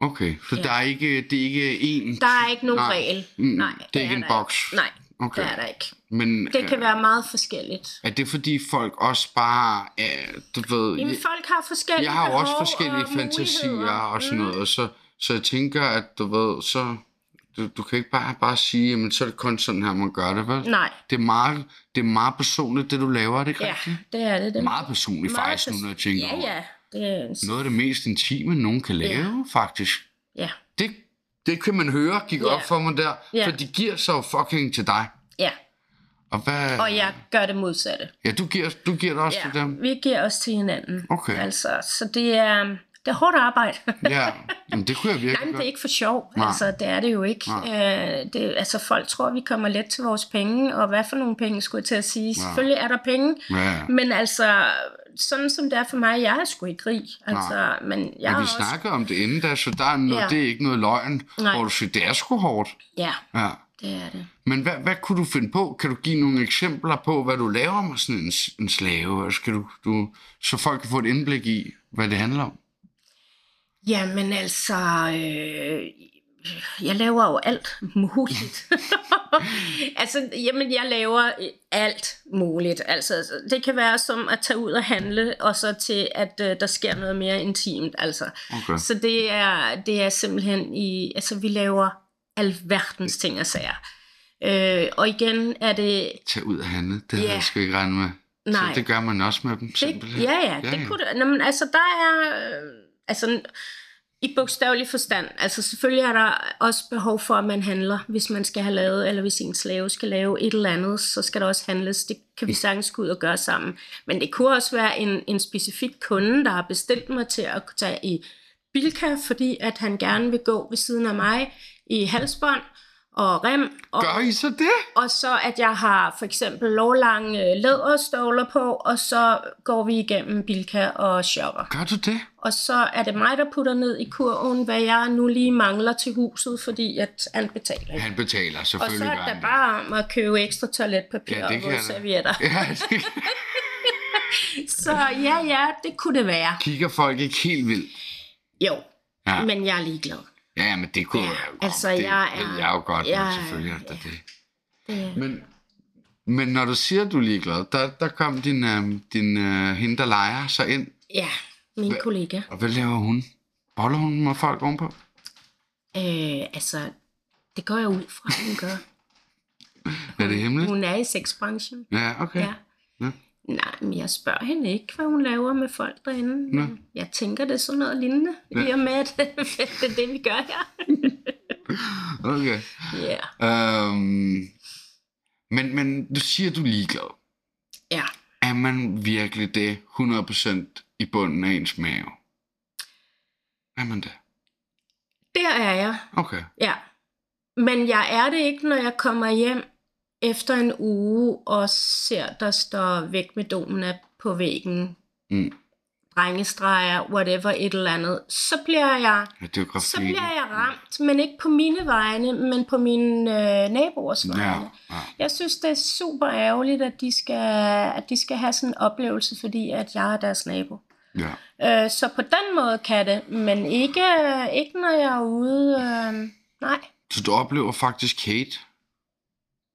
[SPEAKER 1] Okay, så
[SPEAKER 2] Ja.
[SPEAKER 1] der er ikke, det er ikke én...
[SPEAKER 2] Der er ikke nogen
[SPEAKER 1] Nej.
[SPEAKER 2] regel. Nej,
[SPEAKER 1] det er ikke en boks.
[SPEAKER 2] Nej,
[SPEAKER 1] Okay.
[SPEAKER 2] det er der ikke.
[SPEAKER 1] Men
[SPEAKER 2] Det kan
[SPEAKER 1] øh,
[SPEAKER 2] være meget forskelligt.
[SPEAKER 1] er det fordi folk også bare, øh, du ved...
[SPEAKER 2] Jamen, folk har forskellige
[SPEAKER 1] jeg har jo også
[SPEAKER 2] behov
[SPEAKER 1] forskellige
[SPEAKER 2] og
[SPEAKER 1] fantasier og sådan
[SPEAKER 2] Mm.
[SPEAKER 1] noget, så, så jeg tænker, at du ved, så... Du, du kan ikke bare, bare sige, jamen så er det kun sådan her, man gør det, vel?
[SPEAKER 2] Nej,
[SPEAKER 1] Det er meget, det er meget personligt, det du laver, er det ikke
[SPEAKER 2] ja,
[SPEAKER 1] rigtigt?
[SPEAKER 2] det er det. det
[SPEAKER 1] Meget personligt
[SPEAKER 2] meget
[SPEAKER 1] faktisk, nu
[SPEAKER 2] pers-
[SPEAKER 1] når jeg tænker
[SPEAKER 2] Ja, ja. det er en...
[SPEAKER 1] Noget af det mest intime, nogen kan lave, ja. faktisk.
[SPEAKER 2] Ja,
[SPEAKER 1] Det, det kan man høre, gik
[SPEAKER 2] Ja.
[SPEAKER 1] op for mig der.
[SPEAKER 2] Ja.
[SPEAKER 1] For de giver jo fucking til dig.
[SPEAKER 2] ja.
[SPEAKER 1] Og hvad...
[SPEAKER 2] Og jeg gør det modsatte.
[SPEAKER 1] Ja, du giver, du giver det også
[SPEAKER 2] Ja,
[SPEAKER 1] til dem.
[SPEAKER 2] vi giver os til hinanden.
[SPEAKER 1] Okay.
[SPEAKER 2] Altså, så det er, det er hårdt arbejde.
[SPEAKER 1] Ja, Jamen, det kunne jeg virkelig
[SPEAKER 2] Nej, men det er ikke for sjov.
[SPEAKER 1] Nej.
[SPEAKER 2] Altså, det er det jo ikke. Øh, det, altså, folk tror, vi kommer let til vores penge, og hvad for nogle penge, skulle jeg til at sige. Selvfølgelig er der penge,
[SPEAKER 1] Ja.
[SPEAKER 2] men altså, sådan som det er for mig, jeg er sgu ikke rig. Altså, men jeg
[SPEAKER 1] Men vi
[SPEAKER 2] også...
[SPEAKER 1] snakker om det inden da, så der er noget,
[SPEAKER 2] Ja.
[SPEAKER 1] det er ikke noget løgn,
[SPEAKER 2] Nej.
[SPEAKER 1] hvor du siger, det er sgu hårdt.
[SPEAKER 2] Ja,
[SPEAKER 1] Ja.
[SPEAKER 2] det er det.
[SPEAKER 1] Men hvad, hvad kunne du finde på? Kan du give nogle eksempler på, hvad du laver med sådan en, en slave? Altså, kan du, du, så folk kan få et indblik i, hvad det handler om?
[SPEAKER 2] Jamen altså, øh, jeg laver jo alt muligt. altså, jamen jeg laver alt muligt. Altså, det kan være som at tage ud og handle, og så til, at øh, der sker noget mere intimt. Altså.
[SPEAKER 1] Okay.
[SPEAKER 2] Så det er, det er simpelthen i, altså vi laver alverdens ting og sager. Øh, og igen er det,
[SPEAKER 1] Tag ud og handle, det havde
[SPEAKER 2] Ja.
[SPEAKER 1] jeg sgu ikke regnet med.
[SPEAKER 2] Nej.
[SPEAKER 1] Så det gør man også med dem,
[SPEAKER 2] det
[SPEAKER 1] simpelthen.
[SPEAKER 2] ja, ja, det kunne det. Nå, men altså der er, øh, altså i bogstavelig forstand, altså selvfølgelig er der også behov for, at man handler, hvis man skal have lavet, eller hvis en slave skal lave et eller andet, så skal der også handles. Det kan vi sagtens gå ud og gøre sammen. Men det kunne også være en, en specifik kunde, der har bestilt mig til at tage i Bilka, fordi at han gerne vil gå ved siden af mig i halsbånd og rem. Og,
[SPEAKER 1] Gør I så det?
[SPEAKER 2] og så at jeg har for eksempel lovlange øh, læderstøvler på, og så går vi igennem Bilka og shopper.
[SPEAKER 1] Gør du det?
[SPEAKER 2] Og så er det mig, der putter ned i kurven, hvad jeg nu lige mangler til huset, fordi at han betaler.
[SPEAKER 1] Han betaler
[SPEAKER 2] Og
[SPEAKER 1] selvfølgelig.
[SPEAKER 2] så er det bare om at købe ekstra toiletpapir
[SPEAKER 1] Ja, det
[SPEAKER 2] og servietter.
[SPEAKER 1] Ja, det
[SPEAKER 2] Så ja, ja, det kunne det være.
[SPEAKER 1] kigger folk ikke helt vildt.
[SPEAKER 2] Jo,
[SPEAKER 1] ja.
[SPEAKER 2] men jeg er ligeglad.
[SPEAKER 1] Ja, ja, men det kunne
[SPEAKER 2] Ja,
[SPEAKER 1] jeg
[SPEAKER 2] altså,
[SPEAKER 1] det,
[SPEAKER 2] jeg
[SPEAKER 1] ved
[SPEAKER 2] er-
[SPEAKER 1] Jeg er jo godt,
[SPEAKER 2] jeg
[SPEAKER 1] men selvfølgelig er det det.
[SPEAKER 2] Det,
[SPEAKER 1] Men, men når du siger, at du er ligeglad, der, der kom din, øh, din øh, hende, der leger sig ind.
[SPEAKER 2] ja, min kollega.
[SPEAKER 1] Og hvad laver hun? Boller hun med folk ovenpå?
[SPEAKER 2] Øh, altså, det går jeg ud fra, hun gør.
[SPEAKER 1] Er det hemmeligt?
[SPEAKER 2] Hun er i sexbranchen.
[SPEAKER 1] Ja, okay.
[SPEAKER 2] Ja.
[SPEAKER 1] Ja.
[SPEAKER 2] Nej, men jeg spørger hende ikke, hvad hun laver med folk derinde.
[SPEAKER 1] Nå.
[SPEAKER 2] Jeg tænker, det er sådan noget lignende, ja. i og med, at det er det, vi gør her.
[SPEAKER 1] Okay.
[SPEAKER 2] Ja.
[SPEAKER 1] Øhm, men, men du siger, du er ligeglad.
[SPEAKER 2] Ja.
[SPEAKER 1] Er man virkelig det 100% i bunden af ens mave? Er man det?
[SPEAKER 2] Der er jeg,
[SPEAKER 1] Okay.
[SPEAKER 2] ja. Men jeg er det ikke, når jeg kommer hjem efter en uge og ser, der står væk med domene på væggen.
[SPEAKER 1] Mm.
[SPEAKER 2] Drengestreger, whatever, et eller andet. Så bliver jeg
[SPEAKER 1] grafik.
[SPEAKER 2] så bliver jeg ramt, men ikke på mine vegne, men på mine øh, naboers vegne.
[SPEAKER 1] Ja, ja.
[SPEAKER 2] Jeg synes, det er super ærgerligt, at de skal, at de skal have sådan en oplevelse, fordi at jeg er deres nabo.
[SPEAKER 1] ja.
[SPEAKER 2] Øh, så på den måde kan det, men ikke, ikke når jeg er ude. Øh, nej.
[SPEAKER 1] Så du oplever faktisk hate?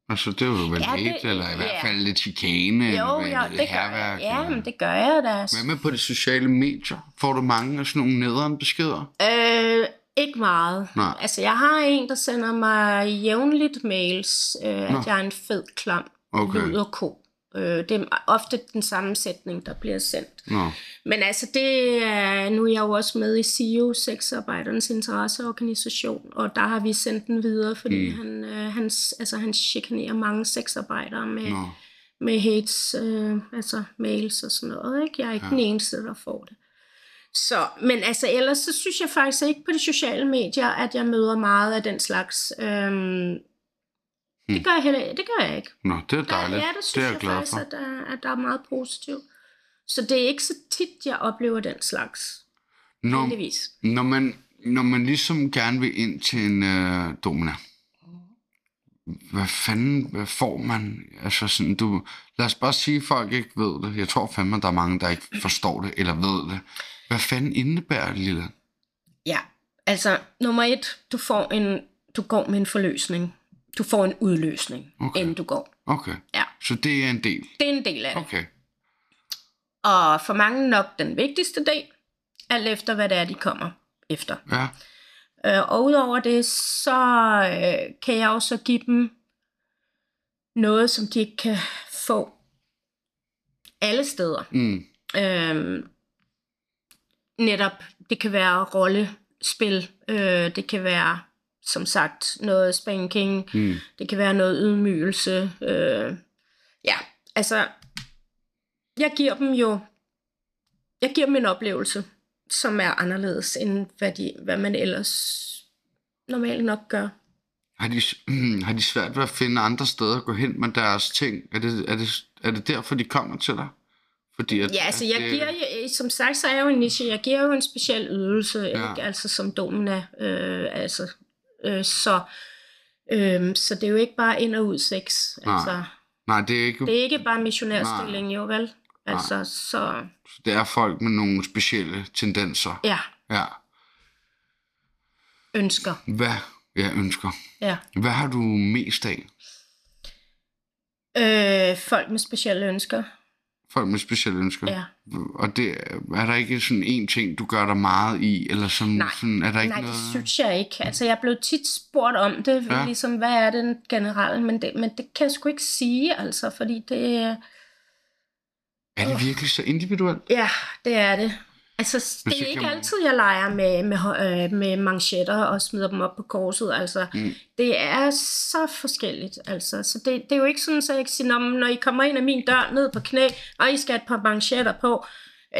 [SPEAKER 1] Altså, det er jo vel
[SPEAKER 2] Ja,
[SPEAKER 1] hate,
[SPEAKER 2] det-
[SPEAKER 1] eller i hvert
[SPEAKER 2] ja.
[SPEAKER 1] fald lidt chikane,
[SPEAKER 2] Jo,
[SPEAKER 1] eller
[SPEAKER 2] jo, det gør jeg.
[SPEAKER 1] hærværk,
[SPEAKER 2] Ja, men det gør jeg da.
[SPEAKER 1] Hvad med på de sociale medier? Får du mange af sådan nogle nederen beskeder?
[SPEAKER 2] Øh, ikke meget.
[SPEAKER 1] Nej.
[SPEAKER 2] Altså, jeg har en, der sender mig jævnligt mails, øh,
[SPEAKER 1] Nå.
[SPEAKER 2] at jeg er en fed klam
[SPEAKER 1] Okay.
[SPEAKER 2] luderko. Øh, det er ofte den samme sætning, der bliver sendt.
[SPEAKER 1] Nå,
[SPEAKER 2] Men altså, det er, nu er jeg jo også med i SIO, Sexarbejdernes Interesseorganisation, og der har vi sendt den videre, fordi mm. han, øh, han, altså, han chikanerer mange sexarbejdere med,
[SPEAKER 1] nå.
[SPEAKER 2] med hates, øh, altså mails og sådan noget. Ikke? Jeg er ikke ja. den eneste, der får det. Så, men altså ellers så synes jeg faktisk ikke på de sociale medier, at jeg møder meget af den slags. Øhm, det gør jeg heller det gør jeg ikke.
[SPEAKER 1] Nå, det er dejligt.
[SPEAKER 2] Ja, det synes
[SPEAKER 1] det er
[SPEAKER 2] jeg,
[SPEAKER 1] jeg glad
[SPEAKER 2] faktisk,
[SPEAKER 1] for.
[SPEAKER 2] at der, at der er meget positivt. Så det er ikke så tit, jeg oplever den slags.
[SPEAKER 1] Når,
[SPEAKER 2] Heldigvis.
[SPEAKER 1] når, man, når man ligesom gerne vil ind til en øh, domina, hvad fanden hvad får man? Altså sådan, du, lad os bare sige, at folk ikke ved det. Jeg tror fandme, der er mange, der ikke forstår det eller ved det. Hvad fanden indebærer det, lille?
[SPEAKER 2] Ja, altså nummer et, du får en, du går med en forløsning. Du får en udløsning,
[SPEAKER 1] Okay.
[SPEAKER 2] inden du går.
[SPEAKER 1] Okay,
[SPEAKER 2] Ja,
[SPEAKER 1] så det er en del.
[SPEAKER 2] det er en del af det.
[SPEAKER 1] Okay,
[SPEAKER 2] Og for mange nok den vigtigste del, alt efter hvad det er, de kommer efter.
[SPEAKER 1] ja.
[SPEAKER 2] Øh, og udover det, så øh, kan jeg også give dem noget, som de ikke kan få alle steder.
[SPEAKER 1] Mm.
[SPEAKER 2] Øhm, netop, det kan være rollespil, øh, det kan være, som sagt, noget spanking,
[SPEAKER 1] Mm.
[SPEAKER 2] det kan være noget ydmygelse. Øh, ja, altså, jeg giver dem jo, jeg giver dem en oplevelse, som er anderledes, end hvad, de, hvad man ellers normalt nok gør.
[SPEAKER 1] Har de, har de svært ved at finde andre steder at gå hen med deres ting? Er det, er det, er det derfor, de kommer til dig? Fordi at,
[SPEAKER 2] Ja, altså jeg
[SPEAKER 1] det-
[SPEAKER 2] giver, jo- som sagt, så er jeg jo en niche, jeg giver jo en speciel ydelse, ja. ikke? altså som domina, øh, altså, øh, så, øh, så det er jo ikke bare ind og ud sex,
[SPEAKER 1] Nej.
[SPEAKER 2] altså,
[SPEAKER 1] Nej, det er ikke...
[SPEAKER 2] det er ikke bare missionærstilling, jo vel, altså, så,
[SPEAKER 1] Det er folk med nogle specielle tendenser.
[SPEAKER 2] ja,
[SPEAKER 1] Ja.
[SPEAKER 2] ønsker,
[SPEAKER 1] Hvad jeg ønsker.
[SPEAKER 2] ja.
[SPEAKER 1] Hvad har du mest af?
[SPEAKER 2] Øh, folk med specielle ønsker,
[SPEAKER 1] Folk med specielle ønsker.
[SPEAKER 2] ja.
[SPEAKER 1] Og det, er der ikke sådan en ting, du gør dig meget i? Eller sådan,
[SPEAKER 2] Nej.
[SPEAKER 1] sådan er der ikke
[SPEAKER 2] Nej,
[SPEAKER 1] noget...
[SPEAKER 2] det synes jeg ikke. Altså, jeg er blevet tit spurgt om det,
[SPEAKER 1] ja.
[SPEAKER 2] ligesom, hvad er den generelle, men det, men det kan jeg sgu ikke sige, altså, fordi det,
[SPEAKER 1] Er det virkelig så individuelt?
[SPEAKER 2] Ja, det er det. Altså, det er ikke altid, jeg leger med, med, øh, med manchetter og smider dem op på korset. Altså,
[SPEAKER 1] Mm.
[SPEAKER 2] mm. Det er så forskelligt. Altså. Så det, det er jo ikke sådan, at jeg kan sige, "Nå, men når I kommer ind ad min dør ned på knæ, og I skal have et par manchetter på.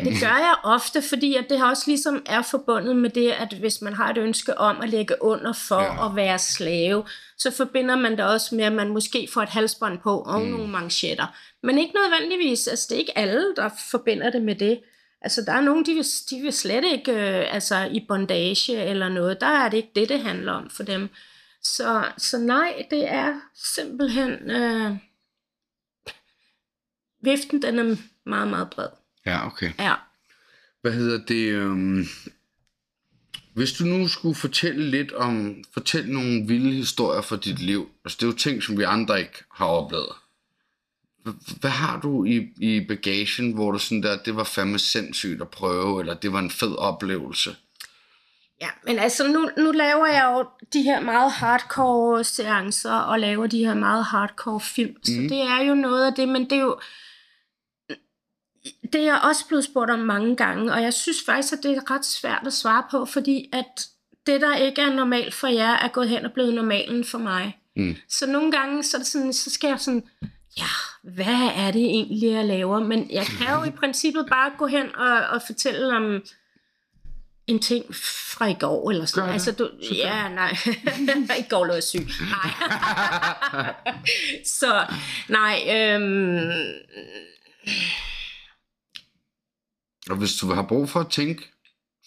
[SPEAKER 2] Det gør jeg ofte, fordi at det også ligesom er forbundet med det, at hvis man har et ønske om at lægge under for
[SPEAKER 1] ja.
[SPEAKER 2] at være slave, så forbinder man det også med, at man måske får et halsbånd på og mm. nogle manchetter. Men ikke nødvendigvis, altså det er ikke alle, der forbinder det med det. Altså der er nogen, de vil, de vil slet ikke øh, altså, i bondage eller noget. Der er det ikke det, det handler om for dem. Så, så nej, det er simpelthen... Øh, viften, den er meget, meget bred.
[SPEAKER 1] Ja, okay.
[SPEAKER 2] Ja.
[SPEAKER 1] Hvad hedder det? Øhm... Hvis du nu skulle fortælle lidt om, fortælle nogle vilde historier fra dit liv, altså det er jo ting, som vi andre ikke har oplevet. Hvad har du i, i bagagen, hvor du sådan der, det var fandme sindssygt at prøve, eller det var en fed oplevelse?
[SPEAKER 2] Ja, men altså nu, nu laver jeg jo de her meget hardcore seancer, og laver de her meget hardcore film. Mm. Så det er jo noget af det, men det er jo... Det er jeg også blevet spurgt om mange gange, og jeg synes faktisk, at det er ret svært at svare på, fordi at det, der ikke er normalt for jer, er gået hen og blevet normalen for mig.
[SPEAKER 1] Mm.
[SPEAKER 2] Så nogle gange, så, er det sådan, så skal jeg sådan, ja, hvad er det egentlig, jeg laver? Men jeg kan jo i princippet bare gå hen og, og fortælle om en ting fra i går, eller sådan
[SPEAKER 1] Gør.
[SPEAKER 2] Altså, du, ja, nej. I går lå jeg syg. Nej. så, nej, øhm,
[SPEAKER 1] Og hvis du har brug for at tænke,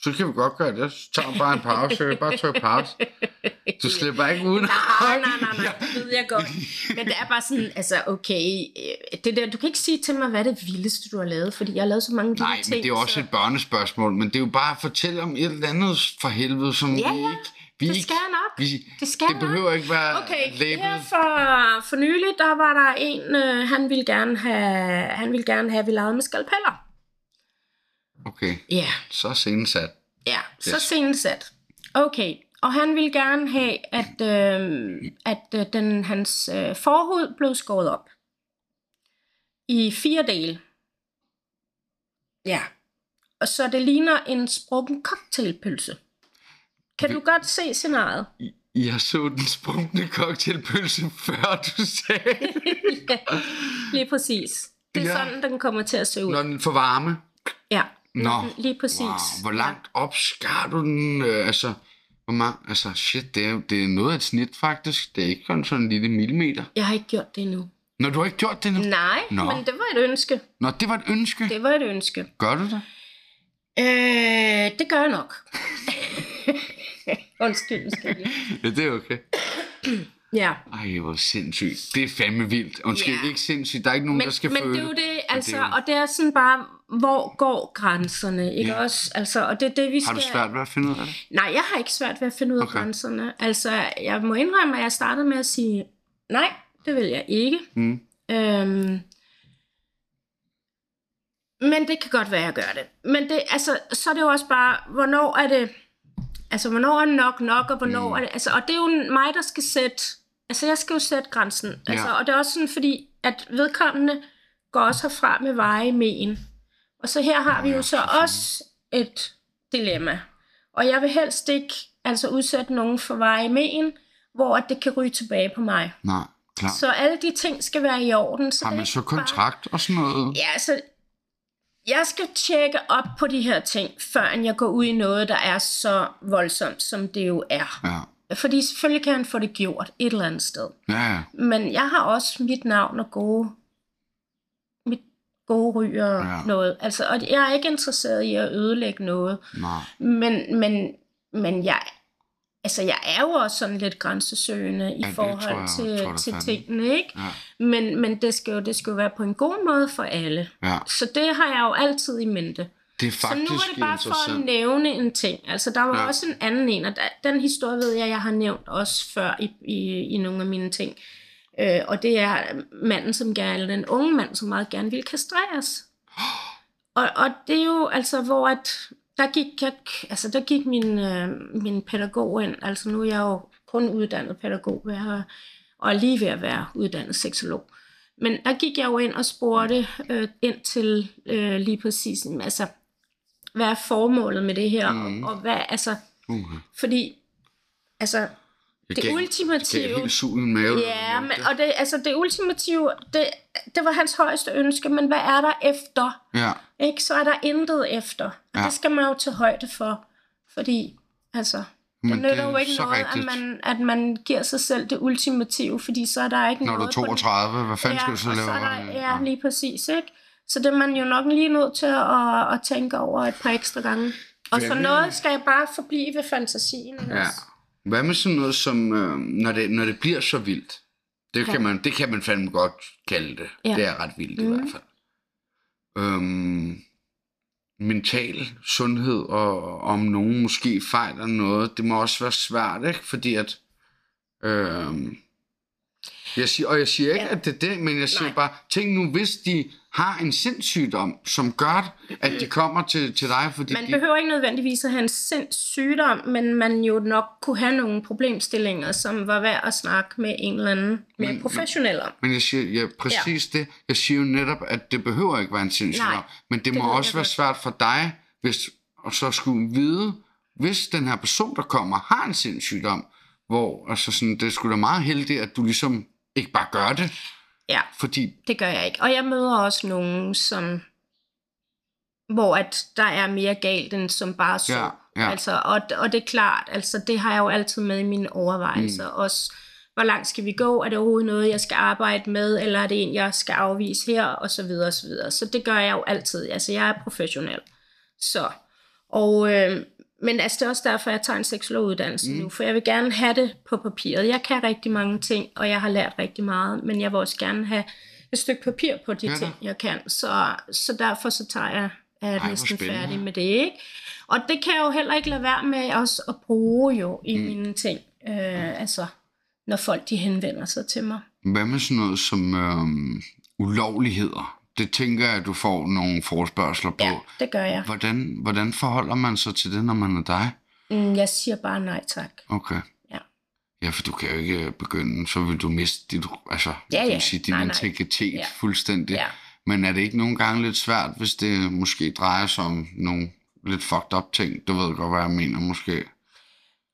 [SPEAKER 1] så kan vi godt gøre det. Så tager bare en pause. bare tryk pause. Du slipper ikke uden.
[SPEAKER 2] Nej, nej, nej, nej, det ved jeg godt. Men det er bare sådan, altså okay, øh, det der, du kan ikke sige til mig, hvad det vildeste, du har lavet, fordi jeg har lavet så mange
[SPEAKER 1] Nej,
[SPEAKER 2] ting.
[SPEAKER 1] men det er også
[SPEAKER 2] så...
[SPEAKER 1] et børnespørgsmål, men det er jo bare at fortælle om et eller andet for helvede, som
[SPEAKER 2] Ja,
[SPEAKER 1] vi
[SPEAKER 2] ja,
[SPEAKER 1] ikke... Vi
[SPEAKER 2] det
[SPEAKER 1] ikke,
[SPEAKER 2] skal jeg nok.
[SPEAKER 1] Vi,
[SPEAKER 2] Det skal
[SPEAKER 1] det
[SPEAKER 2] nok.
[SPEAKER 1] behøver ikke være
[SPEAKER 2] Okay,
[SPEAKER 1] label.
[SPEAKER 2] her for, for nylig, der var der en, øh, han ville gerne have, han ville gerne have, at vi lavede med skalpeller.
[SPEAKER 1] Okay,
[SPEAKER 2] Ja,
[SPEAKER 1] så er scenen sat.
[SPEAKER 2] ja, så
[SPEAKER 1] Yes.
[SPEAKER 2] scenen sat. Okay, og han ville gerne have, at, øh, at øh, den, hans øh, forhud blev skåret op. I fire dele. Ja. Og så det ligner en sprukken cocktailpølse. Kan du godt se scenariet?
[SPEAKER 1] Jeg så den sprungne cocktailpølse, før du sagde,
[SPEAKER 2] ja, lige præcis. Det er
[SPEAKER 1] ja.
[SPEAKER 2] sådan, den kommer til at se ud.
[SPEAKER 1] når den får varme.
[SPEAKER 2] Ja,
[SPEAKER 1] Nå,
[SPEAKER 2] lige præcis.
[SPEAKER 1] Wow, hvor langt op skar du den? Øh, altså, hvor mange, altså shit, det er, det er noget af et snit faktisk. Det er ikke kun sådan en lille millimeter.
[SPEAKER 2] Jeg har ikke gjort det endnu.
[SPEAKER 1] Når du har ikke gjort det nu?
[SPEAKER 2] Nej,
[SPEAKER 1] Nå.
[SPEAKER 2] men det var et ønske.
[SPEAKER 1] Nå, det var et ønske.
[SPEAKER 2] Det var et ønske.
[SPEAKER 1] Gør du det?
[SPEAKER 2] Øh, det gør jeg nok. Undskyld, undskyld.
[SPEAKER 1] Ja, det er okay.
[SPEAKER 2] Ja.
[SPEAKER 1] Ej, hvor sindssygt. Det er fandme vildt. Undskyld,
[SPEAKER 2] Ja.
[SPEAKER 1] ikke sindssygt. Der er ikke nogen,
[SPEAKER 2] Men,
[SPEAKER 1] der skal
[SPEAKER 2] men
[SPEAKER 1] føle
[SPEAKER 2] det er jo det, altså,
[SPEAKER 1] det er jo-
[SPEAKER 2] og det er sådan bare, hvor går grænserne, ikke
[SPEAKER 1] Ja.
[SPEAKER 2] også? Altså, og det det, vi
[SPEAKER 1] Har
[SPEAKER 2] skal...
[SPEAKER 1] du svært ved at finde ud af det?
[SPEAKER 2] Nej, jeg har ikke svært ved at finde ud af Okay. grænserne. Altså, jeg må indrømme, at jeg startede med at sige, nej, det vil jeg ikke.
[SPEAKER 1] Mm.
[SPEAKER 2] Øhm, men det kan godt være, at jeg gør det. Men det, altså, så er det jo også bare, hvornår er det, altså, hvornår er nok nok, og hvornår
[SPEAKER 1] Mm.
[SPEAKER 2] er det, altså, og det er jo mig, der skal sætte, altså, jeg skal jo sætte grænsen. Altså,
[SPEAKER 1] Ja.
[SPEAKER 2] og det er også sådan, fordi, at vedkommende går også herfra med veje men. Og så her har vi jo så også et dilemma. Og jeg vil helst ikke altså udsætte nogen for veje men, hvor at det kan ryge tilbage på mig.
[SPEAKER 1] Nej, klar.
[SPEAKER 2] Så alle de ting skal være i orden. Så
[SPEAKER 1] Har man så
[SPEAKER 2] ikke bare-
[SPEAKER 1] kontrakt og sådan noget?
[SPEAKER 2] Ja, altså, jeg skal tjekke op på de her ting, før jeg går ud i noget, der er så voldsomt, som det jo er.
[SPEAKER 1] Ja,
[SPEAKER 2] Fordi selvfølgelig kan han få det gjort et eller andet sted.
[SPEAKER 1] ja.
[SPEAKER 2] Men jeg har også mit navn og gode, gode ryg og
[SPEAKER 1] Ja.
[SPEAKER 2] ja. noget. Altså, og jeg er ikke interesseret i at ødelægge noget.
[SPEAKER 1] Nej.
[SPEAKER 2] Men, men, men jeg, altså, jeg er jo også sådan lidt grænsesøgende i
[SPEAKER 1] det
[SPEAKER 2] forhold
[SPEAKER 1] jeg-
[SPEAKER 2] til,
[SPEAKER 1] tror jeg
[SPEAKER 2] til tingene, ikke?
[SPEAKER 1] Ja,
[SPEAKER 2] Men, men det, skal jo, det skal jo være på en god måde for alle.
[SPEAKER 1] ja.
[SPEAKER 2] Så det har jeg jo altid i mente.
[SPEAKER 1] Det er
[SPEAKER 2] Så
[SPEAKER 1] faktisk
[SPEAKER 2] nu er det bare for at nævne en ting. Altså, der var
[SPEAKER 1] Ja.
[SPEAKER 2] ja. også en anden en, og der, den historie ved jeg, jeg har nævnt også før i, i, i nogle af mine ting. Øh, og det er manden, som gerne, den unge mand, som meget gerne ville kastreres. Og, og det er jo altså, hvor at, der gik, jeg, altså, der gik min, øh, min pædagog ind, altså nu er jeg jo kun uddannet pædagog, jeg, og er lige ved at være uddannet seksolog. Men der gik jeg jo ind og spurgte øh, ind til øh, lige præcis, altså, hvad er formålet med det her,
[SPEAKER 1] Mhm.
[SPEAKER 2] mm. og, og hvad, altså,
[SPEAKER 1] Uh,
[SPEAKER 2] fordi, altså, det
[SPEAKER 1] gav-
[SPEAKER 2] ultimative...
[SPEAKER 1] gav helt sug i en mave.
[SPEAKER 2] Ja, men, og det, altså det ultimative, det, det var hans højeste ønske, men hvad er der efter?
[SPEAKER 1] Ja,
[SPEAKER 2] Ikke? Så er der intet efter. Og
[SPEAKER 1] Ja.
[SPEAKER 2] det skal man jo tage højde for, fordi altså, det
[SPEAKER 1] men
[SPEAKER 2] nytter
[SPEAKER 1] det er
[SPEAKER 2] jo ikke noget,
[SPEAKER 1] rigtigt.
[SPEAKER 2] at man, at man giver sig selv det ultimative, fordi så er der ikke
[SPEAKER 1] Når du er
[SPEAKER 2] noget... på den-
[SPEAKER 1] 32, hvad fanden skal du så lave?
[SPEAKER 2] så er der, ja, lige præcis, ikke? Så det er man jo nok lige nødt til at, at tænke over et par ekstra gange. Og så noget skal bare forblive ved fantasien.
[SPEAKER 1] Ja.
[SPEAKER 2] også?
[SPEAKER 1] Hvad med sådan noget som, øh, når, det, når det bliver så vildt? Det,
[SPEAKER 2] Ja.
[SPEAKER 1] kan man, det kan man fandme godt kalde det.
[SPEAKER 2] Ja.
[SPEAKER 1] Det er ret vildt i
[SPEAKER 2] Mhm.
[SPEAKER 1] hvert fald. Øhm, mental sundhed, og om nogen måske fejler noget, det må også være svært, ikke? Fordi at... Øhm, jeg siger, og jeg siger ikke. Ja. at det er det, men jeg siger
[SPEAKER 2] Nej.
[SPEAKER 1] bare, tænk nu, hvis de har en sindssygdom, som gør, at de kommer til, til dig, fordi
[SPEAKER 2] Man
[SPEAKER 1] de...
[SPEAKER 2] behøver ikke nødvendigvis at have en sindssygdom, men man jo nok kunne have nogle problemstillinger, som var værd at snakke med en eller anden mere
[SPEAKER 1] Men-
[SPEAKER 2] professionel om.
[SPEAKER 1] Men jeg siger ja, præcis ja. det. Jeg siger jo netop, at det behøver ikke være en sindssygdom.
[SPEAKER 2] Nej,
[SPEAKER 1] Men det,
[SPEAKER 2] det
[SPEAKER 1] må også være
[SPEAKER 2] godt.
[SPEAKER 1] svært for dig, hvis, og så skulle vide, hvis den her person, der kommer, har en sindssygdom, hvor altså sådan, det skulle da meget heldigt, at du ligesom ikke bare gør det,
[SPEAKER 2] Ja,
[SPEAKER 1] fordi
[SPEAKER 2] det gør jeg ikke. Og jeg møder også nogen, som hvor at der er mere galt end som bare så.
[SPEAKER 1] Ja, ja.
[SPEAKER 2] Altså, og, og det er klart, altså det har jeg jo altid med i mine overvejelser. Mm. Også, hvor langt skal vi gå? Er det overhovedet noget, jeg skal arbejde med? Eller er det en, jeg skal afvise her? Og så videre, og så videre. Så det gør jeg jo altid. Altså, jeg er professionel. Så, og, øh, men altså, det er også derfor, jeg tager en seksologuddannelse mm. nu, for jeg vil gerne have det på papiret. Jeg kan rigtig mange ting, og jeg har lært rigtig meget, men jeg vil også gerne have et stykke papir på de
[SPEAKER 1] Ja
[SPEAKER 2] ting, jeg kan. Så, så derfor så tager jeg, er
[SPEAKER 1] hvor
[SPEAKER 2] næsten færdig med det, ikke? Og det kan jeg jo heller ikke lade være med også at bruge jo i mm. mine ting, øh, altså når folk de henvender sig til mig.
[SPEAKER 1] hvad med sådan noget som øhm, ulovligheder? Det tænker jeg, at du får nogle forespørgseler på.
[SPEAKER 2] Ja, det gør jeg.
[SPEAKER 1] Hvordan, hvordan forholder man sig til det, når man er dig?
[SPEAKER 2] Mm, jeg siger bare nej tak.
[SPEAKER 1] Okay.
[SPEAKER 2] Ja.
[SPEAKER 1] Ja, for du kan jo ikke begynde, så vil du miste dit, altså,
[SPEAKER 2] Ja, ja.
[SPEAKER 1] sige, din
[SPEAKER 2] Nej, nej.
[SPEAKER 1] integritet
[SPEAKER 2] Ja.
[SPEAKER 1] fuldstændig.
[SPEAKER 2] Ja.
[SPEAKER 1] Men er det ikke nogle gange lidt svært, hvis det måske drejer sig om nogle lidt fucked up ting? Du ved godt, hvad jeg mener, måske.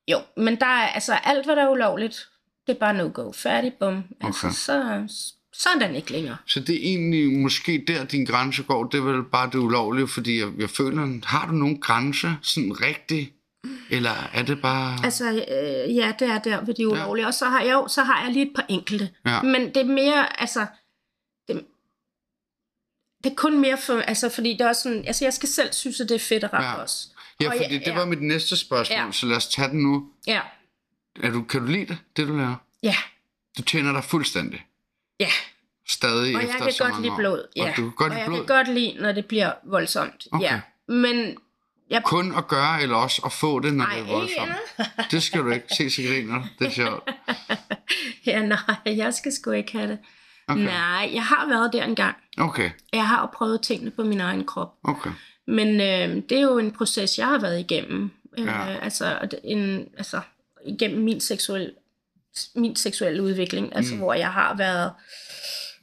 [SPEAKER 2] Jo, men der er altså alt, hvad der er ulovligt, det er bare no-go. Færdig, bum. Altså,
[SPEAKER 1] Okay.
[SPEAKER 2] så, så er den ikke længere.
[SPEAKER 1] Så det er egentlig måske der, din grænse går. Det er vel bare det ulovlige, fordi jeg, jeg føler, har du nogen grænse sådan rigtigt? Eller er det bare...
[SPEAKER 2] Altså, øh, ja, det er der ved de ulovlige. Og så har jeg jo, så har jeg lige et par enkelte.
[SPEAKER 1] Ja.
[SPEAKER 2] Men det er mere, altså, det, det er kun mere for, altså, fordi det er også sådan, altså, jeg skal selv synes, at det er fedt at rappe
[SPEAKER 1] Ja.
[SPEAKER 2] ja. også.
[SPEAKER 1] ja,
[SPEAKER 2] og
[SPEAKER 1] fordi
[SPEAKER 2] jeg-
[SPEAKER 1] det
[SPEAKER 2] ja.
[SPEAKER 1] var mit næste spørgsmål,
[SPEAKER 2] Ja.
[SPEAKER 1] så lad os tage den nu.
[SPEAKER 2] Ja,
[SPEAKER 1] Er du, kan du lide det, det du laver?
[SPEAKER 2] ja,
[SPEAKER 1] Du tjener dig fuldstændig.
[SPEAKER 2] Ja.
[SPEAKER 1] Stadig
[SPEAKER 2] Og jeg
[SPEAKER 1] efter
[SPEAKER 2] kan
[SPEAKER 1] så
[SPEAKER 2] godt lide
[SPEAKER 1] år.
[SPEAKER 2] blod. Ja.
[SPEAKER 1] Og du kan godt
[SPEAKER 2] og
[SPEAKER 1] lide
[SPEAKER 2] jeg
[SPEAKER 1] blod?
[SPEAKER 2] kan godt lide, når det bliver voldsomt.
[SPEAKER 1] Okay.
[SPEAKER 2] Ja. Men jeg
[SPEAKER 1] Kun at gøre, eller også at få det, når
[SPEAKER 2] Nej,
[SPEAKER 1] det er voldsomt?
[SPEAKER 2] endnu.
[SPEAKER 1] Det skal du ikke. Se, så griner. Det er sjovt.
[SPEAKER 2] Ja, nej, jeg skal sgu ikke have det.
[SPEAKER 1] Okay.
[SPEAKER 2] Nej, jeg har været der engang.
[SPEAKER 1] Okay,
[SPEAKER 2] Jeg har prøvet tingene på min egen krop.
[SPEAKER 1] okay.
[SPEAKER 2] Men øh, det er jo en proces, jeg har været igennem. Øh,
[SPEAKER 1] Ja.
[SPEAKER 2] altså, og det- en, altså, igennem min seksuelle, min seksuelle udvikling. Altså,
[SPEAKER 1] Mm.
[SPEAKER 2] hvor jeg har været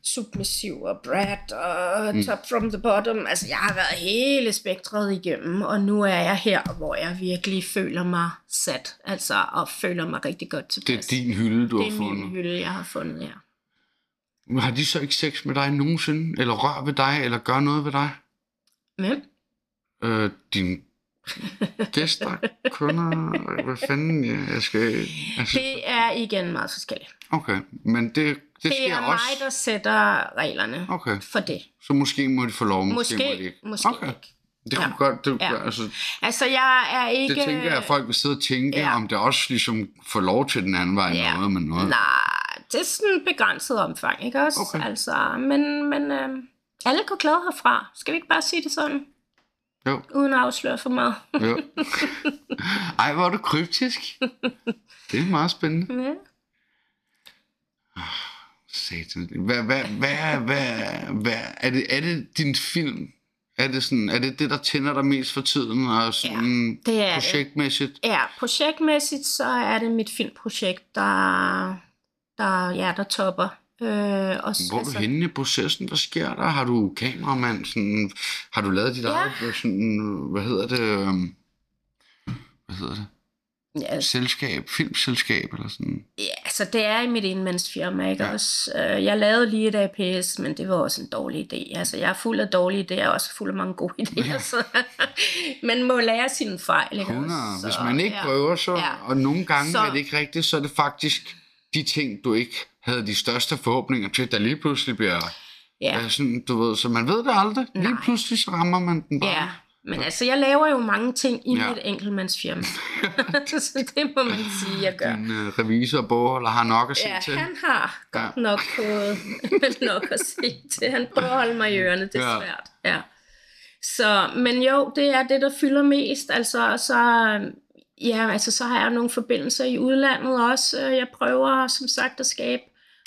[SPEAKER 2] submissiv og brat og mm. top from the bottom. Altså, jeg har været hele spektret igennem, og nu er jeg her, hvor jeg virkelig føler mig sat, altså, og føler mig rigtig godt tilpas.
[SPEAKER 1] Det er din hylde, du
[SPEAKER 2] det
[SPEAKER 1] har
[SPEAKER 2] er
[SPEAKER 1] fundet.
[SPEAKER 2] min hylde, jeg har fundet, ja.
[SPEAKER 1] Men Har de så ikke sex med dig nogensinde? Eller rør ved dig? Eller gør noget ved dig?
[SPEAKER 2] Men,
[SPEAKER 1] Øh, dine gæster, kunder, hvad fanden ja, jeg skal... Altså,
[SPEAKER 2] det er igen meget forskelligt.
[SPEAKER 1] okay, men det, det,
[SPEAKER 2] Det
[SPEAKER 1] sker
[SPEAKER 2] er
[SPEAKER 1] også.
[SPEAKER 2] mig, der sætter reglerne
[SPEAKER 1] Okay,
[SPEAKER 2] for det.
[SPEAKER 1] så måske må de få lov, måske,
[SPEAKER 2] Måske,
[SPEAKER 1] må de ikke.
[SPEAKER 2] måske
[SPEAKER 1] okay.
[SPEAKER 2] ikke.
[SPEAKER 1] Det kunne
[SPEAKER 2] Ja.
[SPEAKER 1] godt, det,
[SPEAKER 2] Ja.
[SPEAKER 1] altså,
[SPEAKER 2] Altså, jeg er ikke...
[SPEAKER 1] det tænker jeg, at folk vil sidde og tænke,
[SPEAKER 2] Ja.
[SPEAKER 1] om det også ligesom får lov til den anden vej
[SPEAKER 2] Ja.
[SPEAKER 1] noget med noget.
[SPEAKER 2] Nej, det er sådan et begrænset omfang, ikke også?
[SPEAKER 1] Okay.
[SPEAKER 2] Altså, men, men øh, alle går glade herfra. Skal vi ikke bare sige det sådan,
[SPEAKER 1] Jo,
[SPEAKER 2] uden at afsløre for meget?
[SPEAKER 1] jo. Ej, hvor er du kryptisk. Det er meget spændende.
[SPEAKER 2] ja.
[SPEAKER 1] Satan. Hvad, hvad, hvad, hvad, hvad, er, det, er det din film? Er det, sådan, er det det, der tænder dig mest for tiden? Og sådan
[SPEAKER 2] det er det.
[SPEAKER 1] projektmæssigt?
[SPEAKER 2] ja, projektmæssigt, så er det mit filmprojekt, der, der, ja, der topper. Øh, også,
[SPEAKER 1] Hvor er du henne i processen? Hvad sker der? Har du kameramand? Sådan, har du lavet dit
[SPEAKER 2] Ja.
[SPEAKER 1] eget, sådan, hvad hedder det? øhm, Hvad hedder det?
[SPEAKER 2] Ja,
[SPEAKER 1] Selskab? Filmselskab? Eller sådan?
[SPEAKER 2] Ja, altså det er i mit enmandsfirma, ikke
[SPEAKER 1] Ja.
[SPEAKER 2] også? Øh, Jeg lavede lige et APS, men det var også en dårlig idé. Altså jeg er fuld af dårlige idéer, og også fuld af mange gode idéer.
[SPEAKER 1] Ja.
[SPEAKER 2] Så man må lære sine fejl, ikke
[SPEAKER 1] 100.
[SPEAKER 2] også?
[SPEAKER 1] Hvis
[SPEAKER 2] Så,
[SPEAKER 1] man ikke
[SPEAKER 2] ja.
[SPEAKER 1] prøver, så,
[SPEAKER 2] Ja.
[SPEAKER 1] og nogle gange
[SPEAKER 2] Så-
[SPEAKER 1] er det ikke rigtigt, så er det faktisk de ting, du ikke havde de største forhåbninger til, der lige pludselig bliver
[SPEAKER 2] Ja,
[SPEAKER 1] ja. sådan, du ved, så man ved det aldrig. Lige
[SPEAKER 2] Nej.
[SPEAKER 1] pludselig så rammer man den bare.
[SPEAKER 2] ja. Men altså, jeg laver jo mange ting i
[SPEAKER 1] Ja.
[SPEAKER 2] ja. mit enkeltmandsfirma. så det må man sige, jeg gør.
[SPEAKER 1] Din uh, revisor og bogholder har nok at se
[SPEAKER 2] Ja,
[SPEAKER 1] til.
[SPEAKER 2] han har
[SPEAKER 1] Ja.
[SPEAKER 2] godt nok fået nok at se til. Han prøver at holde mig i ørerne, det er
[SPEAKER 1] Ja.
[SPEAKER 2] svært. Ja. Så, men jo, det er det, der fylder mest. Altså, så, ja, altså, så har jeg nogle forbindelser i udlandet også. Jeg prøver, som sagt, at skabe...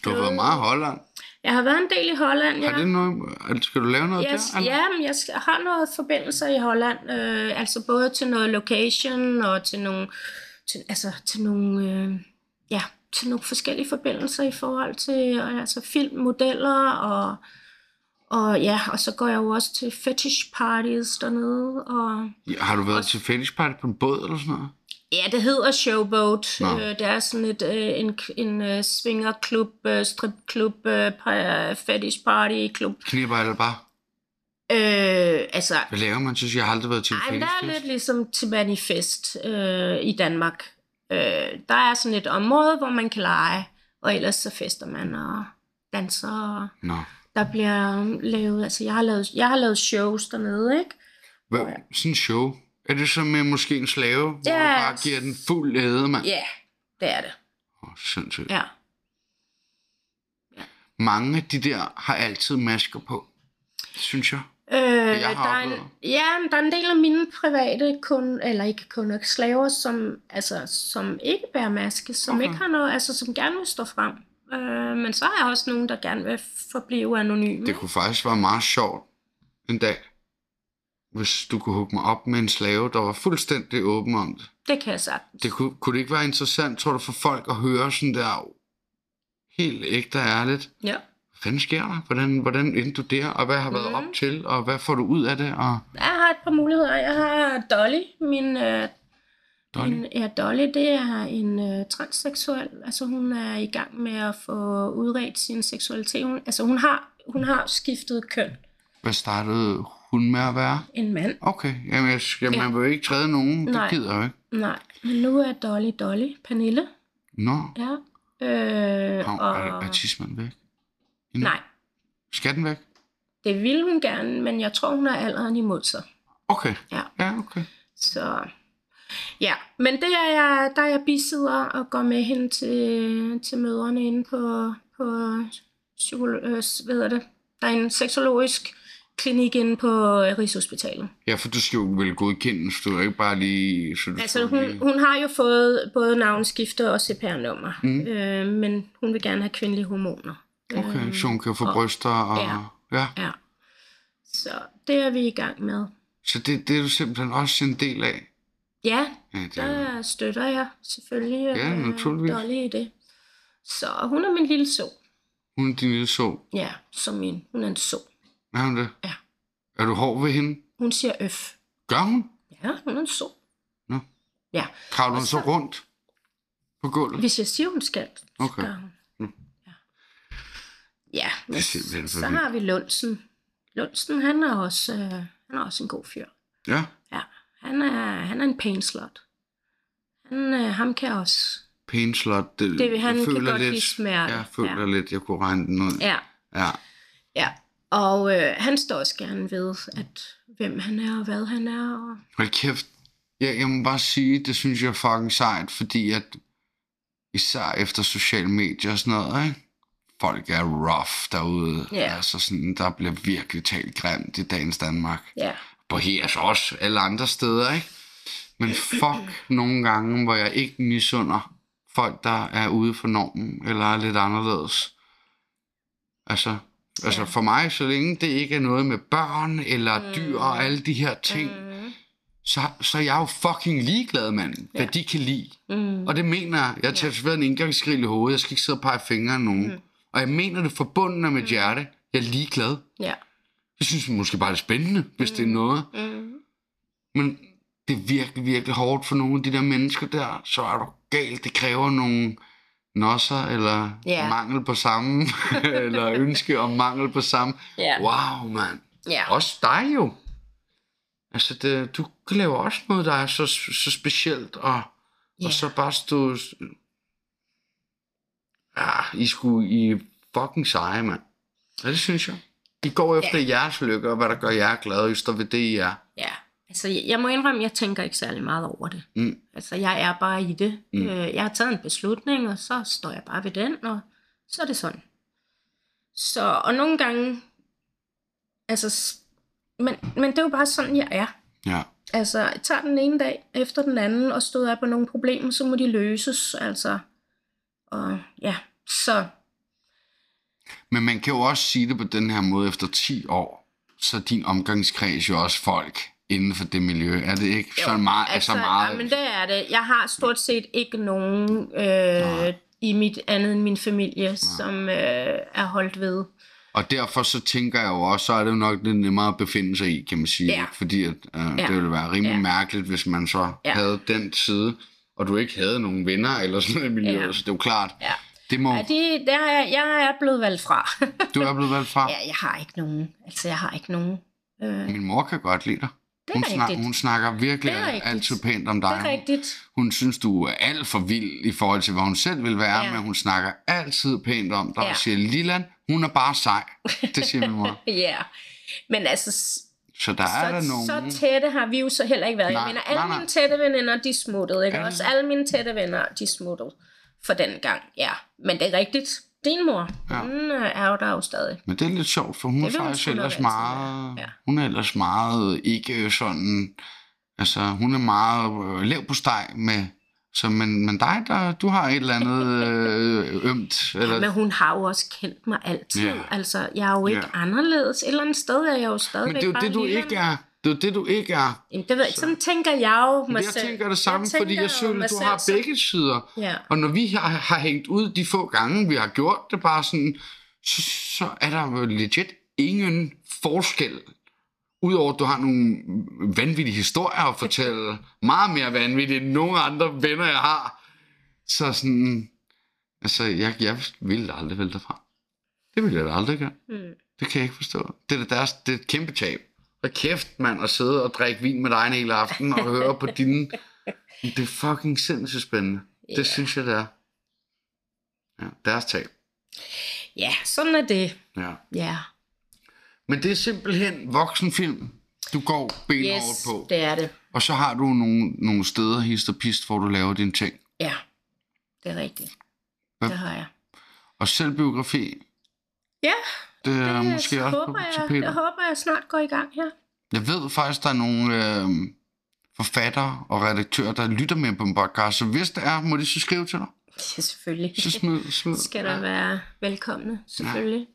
[SPEAKER 1] Du har været meget i Holland.
[SPEAKER 2] Jeg har været en del i Holland, ja.
[SPEAKER 1] Har det noget, altså, skal du lave noget
[SPEAKER 2] Jeg,
[SPEAKER 1] der? eller?
[SPEAKER 2] ja, men jeg har noget forbindelser i Holland, øh, altså både til noget location og til nogle, til, altså til nogle, øh, ja, til nogle forskellige forbindelser i forhold til øh, altså filmmodeller og og ja, og så går jeg jo også til fetish parties dernede og
[SPEAKER 1] Ja, har du været til fetish party på en båd eller sådan noget?
[SPEAKER 2] Ja, det hedder Showboat.
[SPEAKER 1] Nå.
[SPEAKER 2] Øh, det er sådan et, øh, en, en øh, swingerklub, øh, stripklub, øh, fetish party klub.
[SPEAKER 1] Knipper eller bare?
[SPEAKER 2] Øh, altså,
[SPEAKER 1] Hvad laver man? Synes jeg har aldrig været til
[SPEAKER 2] ej, der er lidt ligesom til Manifest øh, i Danmark. Øh, der er sådan et område, hvor man kan lege, og ellers så fester man og danser. Og
[SPEAKER 1] Nå.
[SPEAKER 2] Der bliver lavet, altså jeg har lavet, jeg har lavet shows dernede, ikke?
[SPEAKER 1] Hvad, sådan en show? Er det som med måske en slave, hvor
[SPEAKER 2] Ja.
[SPEAKER 1] du bare giver den fuld æde, mand?
[SPEAKER 2] Ja, yeah, det er det.
[SPEAKER 1] Oh, sindssygt.
[SPEAKER 2] Ja.
[SPEAKER 1] Mange af de der har altid masker på, synes jeg.
[SPEAKER 2] Øh,
[SPEAKER 1] Jeg har
[SPEAKER 2] der er en, ja, der er en del af mine private kun, eller ikke kunder, slaver, som, altså, som ikke bærer maske, som
[SPEAKER 1] okay.
[SPEAKER 2] ikke har noget, altså som gerne vil stå frem. Øh, men så har jeg også nogen, der gerne vil forblive anonyme.
[SPEAKER 1] Det kunne faktisk være meget sjovt en dag, hvis du kunne hugge mig op med en slave, der var fuldstændig åben om det.
[SPEAKER 2] Det kan jeg sagtens.
[SPEAKER 1] Det kunne, kunne det ikke være interessant, tror du, for folk at høre sådan der helt ægte ærligt?
[SPEAKER 2] Ja.
[SPEAKER 1] Hvad fanden sker der? Hvordan, hvordan endte du der? Og hvad har været
[SPEAKER 2] Mhm.
[SPEAKER 1] op til? Og hvad får du ud af det? Og
[SPEAKER 2] Jeg har et par muligheder. Jeg har Dolly, min, øh,
[SPEAKER 1] Dolly?
[SPEAKER 2] min ja, Dolly, det er en øh, transseksuel. Altså hun er i gang med at få udredt sin seksualitet. Hun, altså hun har, hun har skiftet køn.
[SPEAKER 1] hvad startede hun med at være?
[SPEAKER 2] En mand.
[SPEAKER 1] Okay, jamen, jeg, jamen
[SPEAKER 2] Ja.
[SPEAKER 1] man vil jo ikke træde nogen.
[SPEAKER 2] Nej.
[SPEAKER 1] Det gider jo ikke.
[SPEAKER 2] Nej, men nu er Dolly Dolly. Pernille.
[SPEAKER 1] Nå,
[SPEAKER 2] Ja. Øh,
[SPEAKER 1] Hov,
[SPEAKER 2] og,
[SPEAKER 1] er, er tismen væk? Endnu?
[SPEAKER 2] nej,
[SPEAKER 1] Skal den væk?
[SPEAKER 2] det ville hun gerne, men jeg tror, hun har alderen imod sig.
[SPEAKER 1] Okay.
[SPEAKER 2] Ja.
[SPEAKER 1] Ja, okay.
[SPEAKER 2] Så ja, men det er jeg, der er jeg bisidder og går med hende til, til møderne inde på, på psykolo- øh, hvad hedder det? Der er en seksologisk klinik inde på øh, Rigshospitalet.
[SPEAKER 1] Ja, for du skal jo vel godkendes, du er ikke bare lige... Så du
[SPEAKER 2] Altså hun,
[SPEAKER 1] lige...
[SPEAKER 2] hun har jo fået både navnskifte og CPR-nummer,
[SPEAKER 1] Mm.
[SPEAKER 2] øh, men hun vil gerne have kvindelige hormoner.
[SPEAKER 1] Okay, så hun kan få
[SPEAKER 2] og-
[SPEAKER 1] bryster og...
[SPEAKER 2] ja.
[SPEAKER 1] ja.
[SPEAKER 2] Ja. Så det er vi i gang med.
[SPEAKER 1] Så det, det er du simpelthen også en del af?
[SPEAKER 2] Ja,
[SPEAKER 1] er,
[SPEAKER 2] der støtter jeg selvfølgelig
[SPEAKER 1] Ja,
[SPEAKER 2] øh,
[SPEAKER 1] naturligvis.
[SPEAKER 2] Dolly i det. Så hun er min lille så.
[SPEAKER 1] Hun er din lille så.
[SPEAKER 2] Ja, som min. Hun er en så.
[SPEAKER 1] Er hun det?
[SPEAKER 2] Ja.
[SPEAKER 1] Er du hård ved hende?
[SPEAKER 2] Hun siger øf.
[SPEAKER 1] Gør hun?
[SPEAKER 2] Ja, hun er en så.
[SPEAKER 1] Nå.
[SPEAKER 2] Ja,
[SPEAKER 1] Kravler hun så
[SPEAKER 2] så-
[SPEAKER 1] rundt på gulvet?
[SPEAKER 2] hvis jeg siger, hun skal, så
[SPEAKER 1] Okay.
[SPEAKER 2] gør hun.
[SPEAKER 1] Mm.
[SPEAKER 2] Ja, ja men så har vi Lundsen. Lundsen, han er også, øh, han er også en god fyr.
[SPEAKER 1] Ja.
[SPEAKER 2] Han er, han er en painslot. Han, øh, ham kan også.
[SPEAKER 1] Pænslot. Det,
[SPEAKER 2] Det vil han
[SPEAKER 1] jeg
[SPEAKER 2] kan
[SPEAKER 1] føler
[SPEAKER 2] godt
[SPEAKER 1] lidt,
[SPEAKER 2] lide smerte.
[SPEAKER 1] Jeg føler
[SPEAKER 2] Ja.
[SPEAKER 1] lidt, jeg kunne regne den ud.
[SPEAKER 2] Ja,
[SPEAKER 1] ja.
[SPEAKER 2] ja. Og øh, han står også gerne ved, at hvem han er og hvad han er. Og...
[SPEAKER 1] Hold kæft. Jeg, jeg må bare sige, det synes jeg er fucking sejt, fordi at især efter sociale medier og sådan noget, ikke? folk er rough derude.
[SPEAKER 2] Ja.
[SPEAKER 1] Altså sådan, der bliver virkelig talt grimt i dagens Danmark.
[SPEAKER 2] Ja,
[SPEAKER 1] På her også, alle andre steder, ikke? Men fuck nogle gange, hvor jeg ikke misunder folk, der er ude for normen, eller er lidt anderledes. Altså, altså
[SPEAKER 2] Ja.
[SPEAKER 1] for mig, så længe det ikke er noget med børn, eller dyr og alle de her ting,
[SPEAKER 2] mm,
[SPEAKER 1] så, så er jeg jo fucking ligeglad, mand, hvad
[SPEAKER 2] Ja.
[SPEAKER 1] de kan lide.
[SPEAKER 2] mm,
[SPEAKER 1] Og det mener jeg. Jeg har tatoveret en indgangsgrill i hovedet. Jeg skal ikke sidde og pege fingre af nogen. Mm. Og jeg mener det forbundet af mit hjerte. Jeg er ligeglad.
[SPEAKER 2] ja.
[SPEAKER 1] Jeg synes måske bare, det er spændende, hvis det er noget.
[SPEAKER 2] Mm,
[SPEAKER 1] Men det er virkelig, virkelig hårdt for nogle af de der mennesker der. Så er du galt. Det kræver nogle nosser, eller
[SPEAKER 2] Ja.
[SPEAKER 1] mangel på samme, eller ønske om mangel på samme.
[SPEAKER 2] ja.
[SPEAKER 1] Wow, mand.
[SPEAKER 2] ja.
[SPEAKER 1] Også dig jo. Altså, det, du laver også noget, der er så, så specielt, og,
[SPEAKER 2] Ja.
[SPEAKER 1] og så bare stå... Ja, I skulle I fucking seje, mand. Ja, det synes jeg. I går efter ja. jeres lykke, og hvad der gør jer glade, I står ved det, I er.
[SPEAKER 2] Ja, altså jeg, jeg må indrømme, jeg tænker ikke særlig meget over det.
[SPEAKER 1] Mm.
[SPEAKER 2] Altså jeg er bare i det.
[SPEAKER 1] Mm.
[SPEAKER 2] Øh, jeg har taget en beslutning, og så står jeg bare ved den, og så er det sådan. Så, og nogle gange, altså, men, men det er jo bare sådan, jeg er.
[SPEAKER 1] Ja.
[SPEAKER 2] Altså, jeg tager den ene dag efter den anden, og stod af på nogle problemer, så må de løses, altså. Og ja, så
[SPEAKER 1] Men man kan jo også sige det på den her måde, efter 10 år, så din omgangskreds jo også folk inden for det miljø. Er det ikke så meget? Altså, så meget
[SPEAKER 2] Ja, men det er det. Jeg har stort set ikke nogen øh, i mit andet end min familie, som øh, er holdt ved.
[SPEAKER 1] Og derfor så tænker jeg jo også, så er det jo nok lidt nemmere at befinde sig i, kan man sige.
[SPEAKER 2] Ja.
[SPEAKER 1] ikke? Fordi at, øh, ja. Det ville være rimelig ja. Mærkeligt, hvis man så ja. Havde den side, og du ikke havde nogen venner eller sådan miljøet. Ja.
[SPEAKER 2] Ja.
[SPEAKER 1] Så det er jo klart,
[SPEAKER 2] Ja.
[SPEAKER 1] Det må,
[SPEAKER 2] Ja, de, der er, jeg er blevet valgt fra.
[SPEAKER 1] du er blevet valgt fra.
[SPEAKER 2] ja, jeg har ikke nogen. Altså, jeg har ikke nogen. Øh, det
[SPEAKER 1] Min mor kan godt lide dig.
[SPEAKER 2] er
[SPEAKER 1] Hun, snak, hun snakker virkelig
[SPEAKER 2] Det
[SPEAKER 1] altid pænt om dig.
[SPEAKER 2] er rigtigt.
[SPEAKER 1] Hun synes, du er alt for vild i forhold til, hvad hun selv vil være, ja. Men hun snakker altid pænt om dig ja. Og siger, Lilland, hun er bare sej. Det siger min mor.
[SPEAKER 2] Ja. Men altså,
[SPEAKER 1] Så der er der
[SPEAKER 2] så,
[SPEAKER 1] nogen...
[SPEAKER 2] så tætte har vi jo så heller ikke været.
[SPEAKER 1] Nej,
[SPEAKER 2] jeg mener, alle
[SPEAKER 1] nej, nej.
[SPEAKER 2] mine tætte veninder, de smuttede. Ikke?
[SPEAKER 1] Det
[SPEAKER 2] Også
[SPEAKER 1] det?
[SPEAKER 2] alle mine tætte venner, de smuttede for den gang. Ja, men det er rigtigt. Din mor,
[SPEAKER 1] Ja.
[SPEAKER 2] ja. hun øh, er jo der jo stadig.
[SPEAKER 1] Men det er lidt sjovt, for hun er
[SPEAKER 2] Det hun
[SPEAKER 1] faktisk
[SPEAKER 2] nok
[SPEAKER 1] ellers meget...
[SPEAKER 2] Ja.
[SPEAKER 1] Hun er ellers meget ikke sådan... Altså, hun er meget øh, lav på steg med... Så, men, men dig, der, du har et eller andet øh, ømt. Eller,
[SPEAKER 2] Men hun har jo også kendt mig altid.
[SPEAKER 1] Ja.
[SPEAKER 2] Yeah. Altså, jeg er jo ikke
[SPEAKER 1] Ja.
[SPEAKER 2] yeah. anderledes. Et eller andet sted er jeg jo stadigvæk
[SPEAKER 1] men det er jo det, du ikke er. Det er det, du ikke er.
[SPEAKER 2] Jamen, det ved, så. Sådan tænker jeg jo mig
[SPEAKER 1] jeg
[SPEAKER 2] selv.
[SPEAKER 1] tænker det samme,
[SPEAKER 2] jeg
[SPEAKER 1] fordi jeg at du har begge sider.
[SPEAKER 2] Ja.
[SPEAKER 1] Og når vi har, har hængt ud de få gange, vi har gjort det bare sådan, så, så er der legit ingen forskel. Udover at du har nogle vanvittige historier at fortælle, meget mere vanvittige end nogen andre venner, jeg har. Så sådan, altså, jeg, jeg ville aldrig vælge dig fra. Det ville jeg da aldrig gøre.
[SPEAKER 2] Mm.
[SPEAKER 1] Det kan jeg ikke forstå. Det er, deres, det er et kæmpe tab. Og kæft, mand, at sidde og drikke vin med dig en hel aften og høre på dine... Det er fucking sindssygt spændende. Det
[SPEAKER 2] Ja.
[SPEAKER 1] synes jeg, det er. Ja, deres tab.
[SPEAKER 2] Ja, sådan er det.
[SPEAKER 1] Ja.
[SPEAKER 2] Ja.
[SPEAKER 1] Men det er simpelthen voksenfilm, du går benhårdt
[SPEAKER 2] Yes,
[SPEAKER 1] på.
[SPEAKER 2] det er det.
[SPEAKER 1] Og så har du nogle, nogle steder, hist og pist, hvor du laver dine ting.
[SPEAKER 2] Ja, det er rigtigt.
[SPEAKER 1] Ja.
[SPEAKER 2] Det har jeg.
[SPEAKER 1] Og selvbiografi,
[SPEAKER 2] Ja,
[SPEAKER 1] det er
[SPEAKER 2] det
[SPEAKER 1] måske også på
[SPEAKER 2] håber jeg,
[SPEAKER 1] tapetet.
[SPEAKER 2] det håber jeg snart går i gang her.
[SPEAKER 1] Jeg ved faktisk, der er nogle øh, forfattere og redaktører, der lytter med på en podcast. Så hvis det er, må de så skrive til dig.
[SPEAKER 2] Ja, selvfølgelig.
[SPEAKER 1] Så smid, smid.
[SPEAKER 2] skal der være velkomne, selvfølgelig.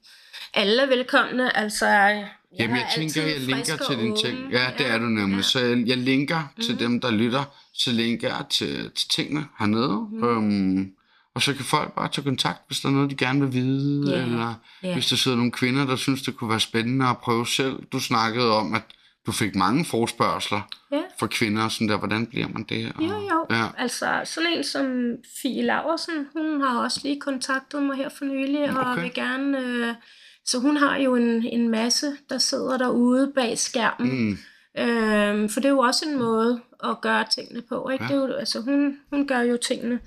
[SPEAKER 2] Alle er velkomne, altså... Jeg
[SPEAKER 1] Jamen, jeg tænker, jeg linker til dine ting. Ja, det er du nemlig.
[SPEAKER 2] Ja.
[SPEAKER 1] Så jeg, jeg linker mm. til dem, der lytter. Så linker jeg til, til tingene hernede. Mm. Øhm, Og så kan folk bare tage kontakt, hvis der er noget, de gerne vil vide,
[SPEAKER 2] Ja,
[SPEAKER 1] eller
[SPEAKER 2] ja.
[SPEAKER 1] hvis der sidder nogle kvinder, der synes, det kunne være spændende at prøve selv. Du snakkede om, at du fik mange forspørgseler
[SPEAKER 2] Ja.
[SPEAKER 1] fra kvinder, og sådan der, hvordan bliver man det? Og,
[SPEAKER 2] Jo, jo.
[SPEAKER 1] Ja.
[SPEAKER 2] Altså, sådan en som Fie Laversen, hun har også lige kontaktet mig her for nylig, og
[SPEAKER 1] Okay.
[SPEAKER 2] vil gerne... Øh, så hun har jo en, en masse, der sidder derude bag skærmen.
[SPEAKER 1] Mm,
[SPEAKER 2] Øhm, for det er jo også en måde at gøre tingene på. Ikke?
[SPEAKER 1] Ja.
[SPEAKER 2] Det er jo, altså, hun, hun gør jo tingene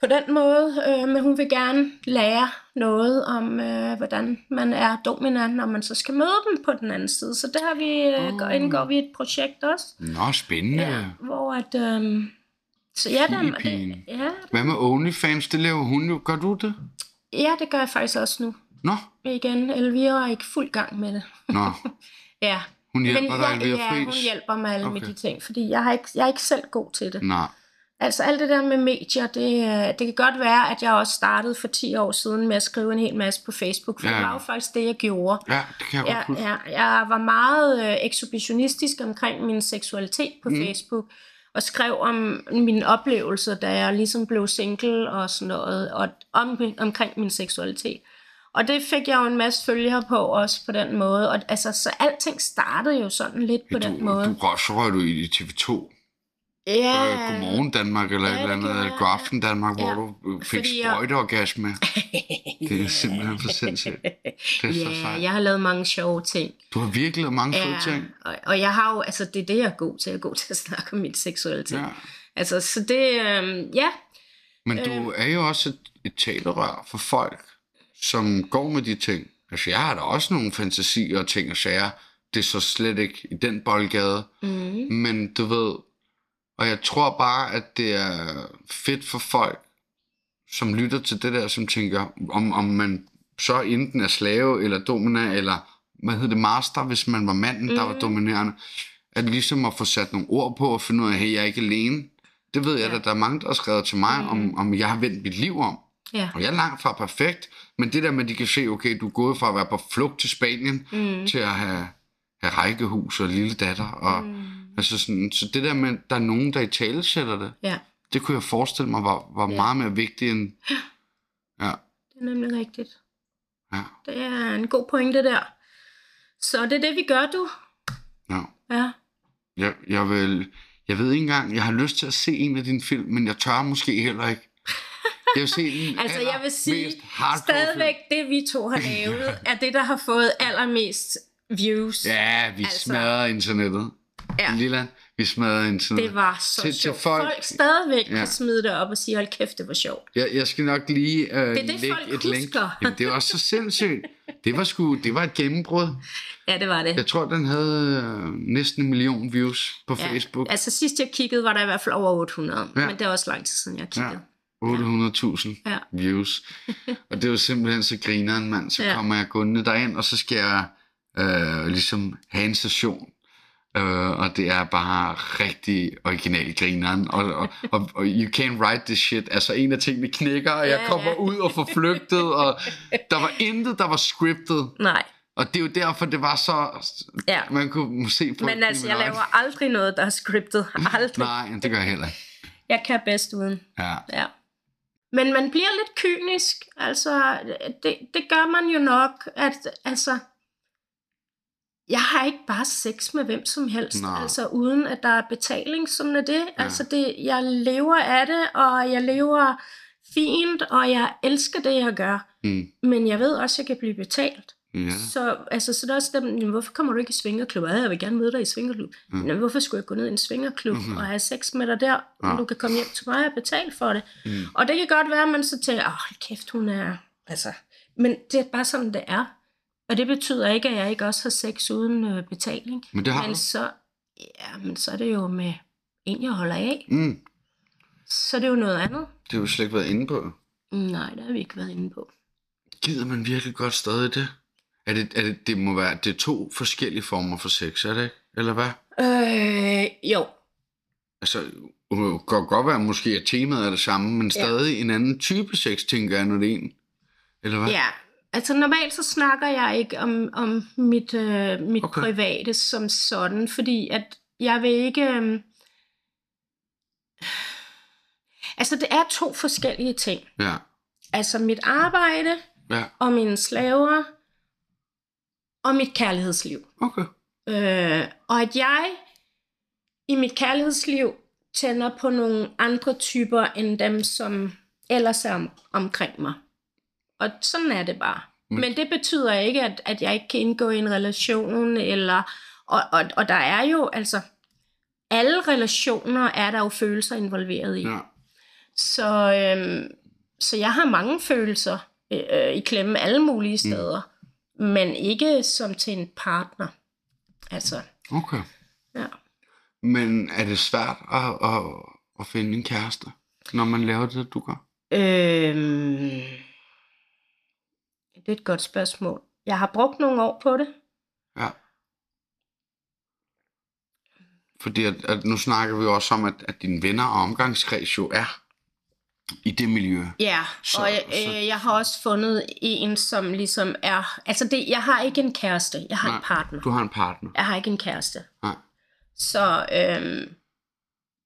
[SPEAKER 2] på den måde, øh, men hun vil gerne lære noget om, øh, hvordan man er dominant, når man så skal møde dem på den anden side. Så der har vi, øh,
[SPEAKER 1] Oh.
[SPEAKER 2] indgår vi et projekt også,
[SPEAKER 1] Nå, spændende.
[SPEAKER 2] ja, hvor at... Øh, så ja, der, det, ja,
[SPEAKER 1] Hvad med OnlyFans? Det laver hun jo. Gør du det?
[SPEAKER 2] ja, det gør jeg faktisk også nu.
[SPEAKER 1] Nå,
[SPEAKER 2] Igen, Elvira er ikke fuld gang med det.
[SPEAKER 1] nå.
[SPEAKER 2] Ja,
[SPEAKER 1] Hun hjælper
[SPEAKER 2] men
[SPEAKER 1] dig,
[SPEAKER 2] jeg,
[SPEAKER 1] Elvira
[SPEAKER 2] ja, hun
[SPEAKER 1] Friis?
[SPEAKER 2] hjælper mig alle okay. med de ting, fordi jeg, har ikke, jeg er ikke selv god til det.
[SPEAKER 1] Nej.
[SPEAKER 2] Altså alt det der med medier, det, øh, det kan godt være, at jeg også startede for 10 år siden med at skrive en hel masse på Facebook, for
[SPEAKER 1] Ja.
[SPEAKER 2] det var jo faktisk det, jeg gjorde.
[SPEAKER 1] Ja, det kan jeg godt
[SPEAKER 2] Jeg, jeg, jeg var meget øh, ekshibitionistisk omkring min seksualitet på
[SPEAKER 1] Mm.
[SPEAKER 2] Facebook, og skrev om mine oplevelser, da jeg ligesom blev single og sådan noget, og om, omkring min seksualitet. Og det fik jeg jo en masse følgere på også på den måde. Og altså, så alting startede jo sådan lidt på
[SPEAKER 1] Ja,
[SPEAKER 2] den
[SPEAKER 1] du,
[SPEAKER 2] måde.
[SPEAKER 1] du røg, så røg du i TV2.
[SPEAKER 2] Ja,
[SPEAKER 1] Øh, Godmorgen Danmark, eller
[SPEAKER 2] Ja,
[SPEAKER 1] et eller andet, eller
[SPEAKER 2] jeg.
[SPEAKER 1] Godaften Danmark, hvor
[SPEAKER 2] Ja.
[SPEAKER 1] du øh, fik
[SPEAKER 2] Fordi jeg-
[SPEAKER 1] sprøjteorgasme. Det er simpelthen for sindssygt. Det er så
[SPEAKER 2] Ja,
[SPEAKER 1] sejt.
[SPEAKER 2] jeg har lavet mange sjove ting.
[SPEAKER 1] Du har virkelig lavet mange fede ting.
[SPEAKER 2] og, og jeg har jo, altså det er det, jeg er god til. Jeg er god til at snakke om min seksualitet.
[SPEAKER 1] Ja.
[SPEAKER 2] Ja. Altså, så det, øh, ja,
[SPEAKER 1] Men du er jo også et, et talerør for folk, som går med de ting. Altså, jeg har da også nogle fantasier og ting og sager. Det er så slet ikke i den boldgade.
[SPEAKER 2] mm,
[SPEAKER 1] Men du ved, og jeg tror bare, at det er fedt for folk, som lytter til det der, som tænker, om, om man så enten er slave eller domina, eller hvad hedder det, master, hvis man var manden, mm. der var
[SPEAKER 2] Mhm.
[SPEAKER 1] dominerende, at ligesom at få sat nogle ord på og finde ud af, hey, jeg er ikke alene. Det ved jeg
[SPEAKER 2] Ja.
[SPEAKER 1] da, der er mange, der har skrevet til mig,
[SPEAKER 2] Mhm.
[SPEAKER 1] om, om jeg har vendt mit liv om.
[SPEAKER 2] ja.
[SPEAKER 1] Og jeg er langt fra perfekt, men det der med, at de kan se, okay, du er gået fra at være på flugt til Spanien,
[SPEAKER 2] Mm,
[SPEAKER 1] til at have, have rækkehus og lille datter, og
[SPEAKER 2] mm,
[SPEAKER 1] Altså sådan, så det der med, at der er nogen, der i tale sætter det,
[SPEAKER 2] ja,
[SPEAKER 1] det kunne jeg forestille mig var, var
[SPEAKER 2] Ja.
[SPEAKER 1] meget mere vigtigt end... Ja,
[SPEAKER 2] det er nemlig rigtigt.
[SPEAKER 1] ja,
[SPEAKER 2] Det er en god pointe der. Så det er det, vi gør, du.
[SPEAKER 1] ja.
[SPEAKER 2] Ja.
[SPEAKER 1] Jeg, jeg, vil, jeg ved ikke engang, jeg har lyst til at se en af dine film, men jeg tør måske heller ikke. Jeg vil se den
[SPEAKER 2] Altså, jeg vil sige, stadigvæk det, vi to har lavet, er det, der har fået allermest views.
[SPEAKER 1] Film. Ja, vi
[SPEAKER 2] altså,
[SPEAKER 1] smadrer internettet.
[SPEAKER 2] Ja.
[SPEAKER 1] Lilla, vi smadrer internettet.
[SPEAKER 2] Det var så
[SPEAKER 1] Til- til
[SPEAKER 2] sjovt.
[SPEAKER 1] folk-
[SPEAKER 2] Folk, stadigvæk
[SPEAKER 1] Ja.
[SPEAKER 2] kan smide det op og sige, hold kæft, det var sjovt.
[SPEAKER 1] Jeg, jeg skal nok lige øh,
[SPEAKER 2] Det er det,
[SPEAKER 1] lægge
[SPEAKER 2] folk
[SPEAKER 1] et link.
[SPEAKER 2] husker.
[SPEAKER 1] Jamen, det var så sindssygt. Det var sgu, det var et gennembrud.
[SPEAKER 2] Ja, det var det.
[SPEAKER 1] Jeg tror, den havde øh, næsten en million views på
[SPEAKER 2] ja.
[SPEAKER 1] Facebook.
[SPEAKER 2] Altså sidst jeg kiggede, var der i hvert fald over 800.
[SPEAKER 1] Ja.
[SPEAKER 2] Ja. Men det er også lang tid siden, jeg
[SPEAKER 1] Ja.
[SPEAKER 2] kiggede.
[SPEAKER 1] 800.000
[SPEAKER 2] Ja.
[SPEAKER 1] views. Og det er jo simpelthen så grineren, mand. Så
[SPEAKER 2] Ja.
[SPEAKER 1] kommer jeg gående derind, og så skal jeg øh, ligesom have en session. Øh, og det er bare rigtig original grineren. Og, og, og, og you can't write this shit. Altså en af tingene knækker, og jeg kommer ud og får flygtet. Og der var intet, der var scriptet.
[SPEAKER 2] Nej,
[SPEAKER 1] Og det er jo derfor, det var så...
[SPEAKER 2] ja.
[SPEAKER 1] Man kunne se på
[SPEAKER 2] Men altså, jeg laver aldrig noget, der er scriptet. Aldrig.
[SPEAKER 1] Nej, det gør jeg heller ikke.
[SPEAKER 2] Jeg kan bedst uden.
[SPEAKER 1] Ja.
[SPEAKER 2] Ja. Men man bliver lidt kynisk. Altså, det, det gør man jo nok, at altså, jeg har ikke bare sex med hvem som helst,
[SPEAKER 1] Nej.
[SPEAKER 2] altså uden at der er betaling, sådan er det. Ja. Altså, det, jeg lever af det, og jeg lever fint, og jeg elsker det, jeg gør.
[SPEAKER 1] Mm.
[SPEAKER 2] Men jeg ved også, at jeg kan blive betalt.
[SPEAKER 1] Ja.
[SPEAKER 2] Så, altså, så der er også dem, "Jamen, hvorfor kommer du ikke i svingerklub? Ja, jeg vil gerne møde dig i svingerklub.
[SPEAKER 1] Mm.
[SPEAKER 2] Mm. hvorfor skulle jeg gå ned i en svingerklub
[SPEAKER 1] Mhm.
[SPEAKER 2] mm-hmm. og have sex med dig der,
[SPEAKER 1] Ja.
[SPEAKER 2] ja. du kan komme hjem til mig og betale for det?
[SPEAKER 1] Mm.
[SPEAKER 2] Og det kan godt være, at man så tænker, åh, hold kæft, hun er... Altså, men det er bare sådan, det er. Og det betyder ikke, at jeg ikke også har sex uden øh, betaling.
[SPEAKER 1] Men det har
[SPEAKER 2] men
[SPEAKER 1] du.
[SPEAKER 2] så, ja, men så er det jo med en, jeg holder af.
[SPEAKER 1] Mm.
[SPEAKER 2] Så er det jo noget andet.
[SPEAKER 1] Det har vi slet ikke været inde på.
[SPEAKER 2] Nej, det har vi ikke været inde på.
[SPEAKER 1] Gider man virkelig godt stadig det? Er det, er det, det må være, det er to forskellige former for sex, er det ikke? Eller hvad?
[SPEAKER 2] Øh, jo.
[SPEAKER 1] Altså, det kan godt være, måske at temaet er det samme, men
[SPEAKER 2] Ja.
[SPEAKER 1] stadig en anden type sex, tænker jeg, når det er en. Eller hvad?
[SPEAKER 2] Ja, altså normalt så snakker jeg ikke om, om mit, øh, mit
[SPEAKER 1] Okay.
[SPEAKER 2] private som sådan, fordi at jeg vil ikke... Øh, Altså, det er to forskellige ting.
[SPEAKER 1] Ja.
[SPEAKER 2] Altså, mit arbejde
[SPEAKER 1] Ja.
[SPEAKER 2] og mine slaver og mit kærlighedsliv.
[SPEAKER 1] Okay.
[SPEAKER 2] Øh, og at jeg i mit kærlighedsliv tænder på nogle andre typer end dem, som ellers er om, omkring mig. Og sådan er det bare.
[SPEAKER 1] Men-
[SPEAKER 2] Men det betyder ikke, at, at jeg ikke kan indgå i en relation, eller, og, og, og der er jo, altså, alle relationer er der jo følelser involveret i.
[SPEAKER 1] Ja.
[SPEAKER 2] Så, øhm, så jeg har mange følelser øh, øh, i klemme alle mulige steder, mm. men ikke som til en partner. Altså,
[SPEAKER 1] Okay.
[SPEAKER 2] ja.
[SPEAKER 1] Men er det svært at, at, at finde en kæreste, når man laver det, du gør?
[SPEAKER 2] Øhm, det er et godt spørgsmål. Jeg har brugt nogle år på det.
[SPEAKER 1] Ja. Fordi at, at nu snakker vi også om, at, at dine venner og omgangskreds jo er i det miljø.
[SPEAKER 2] Ja,
[SPEAKER 1] Så-
[SPEAKER 2] og jeg,
[SPEAKER 1] så-
[SPEAKER 2] øh, jeg har også fundet en, som ligesom er... Altså, det, jeg har ikke en kæreste, jeg har
[SPEAKER 1] Nej,
[SPEAKER 2] en partner.
[SPEAKER 1] Du har en partner.
[SPEAKER 2] Jeg har ikke en kæreste.
[SPEAKER 1] Nej.
[SPEAKER 2] Så, øhm,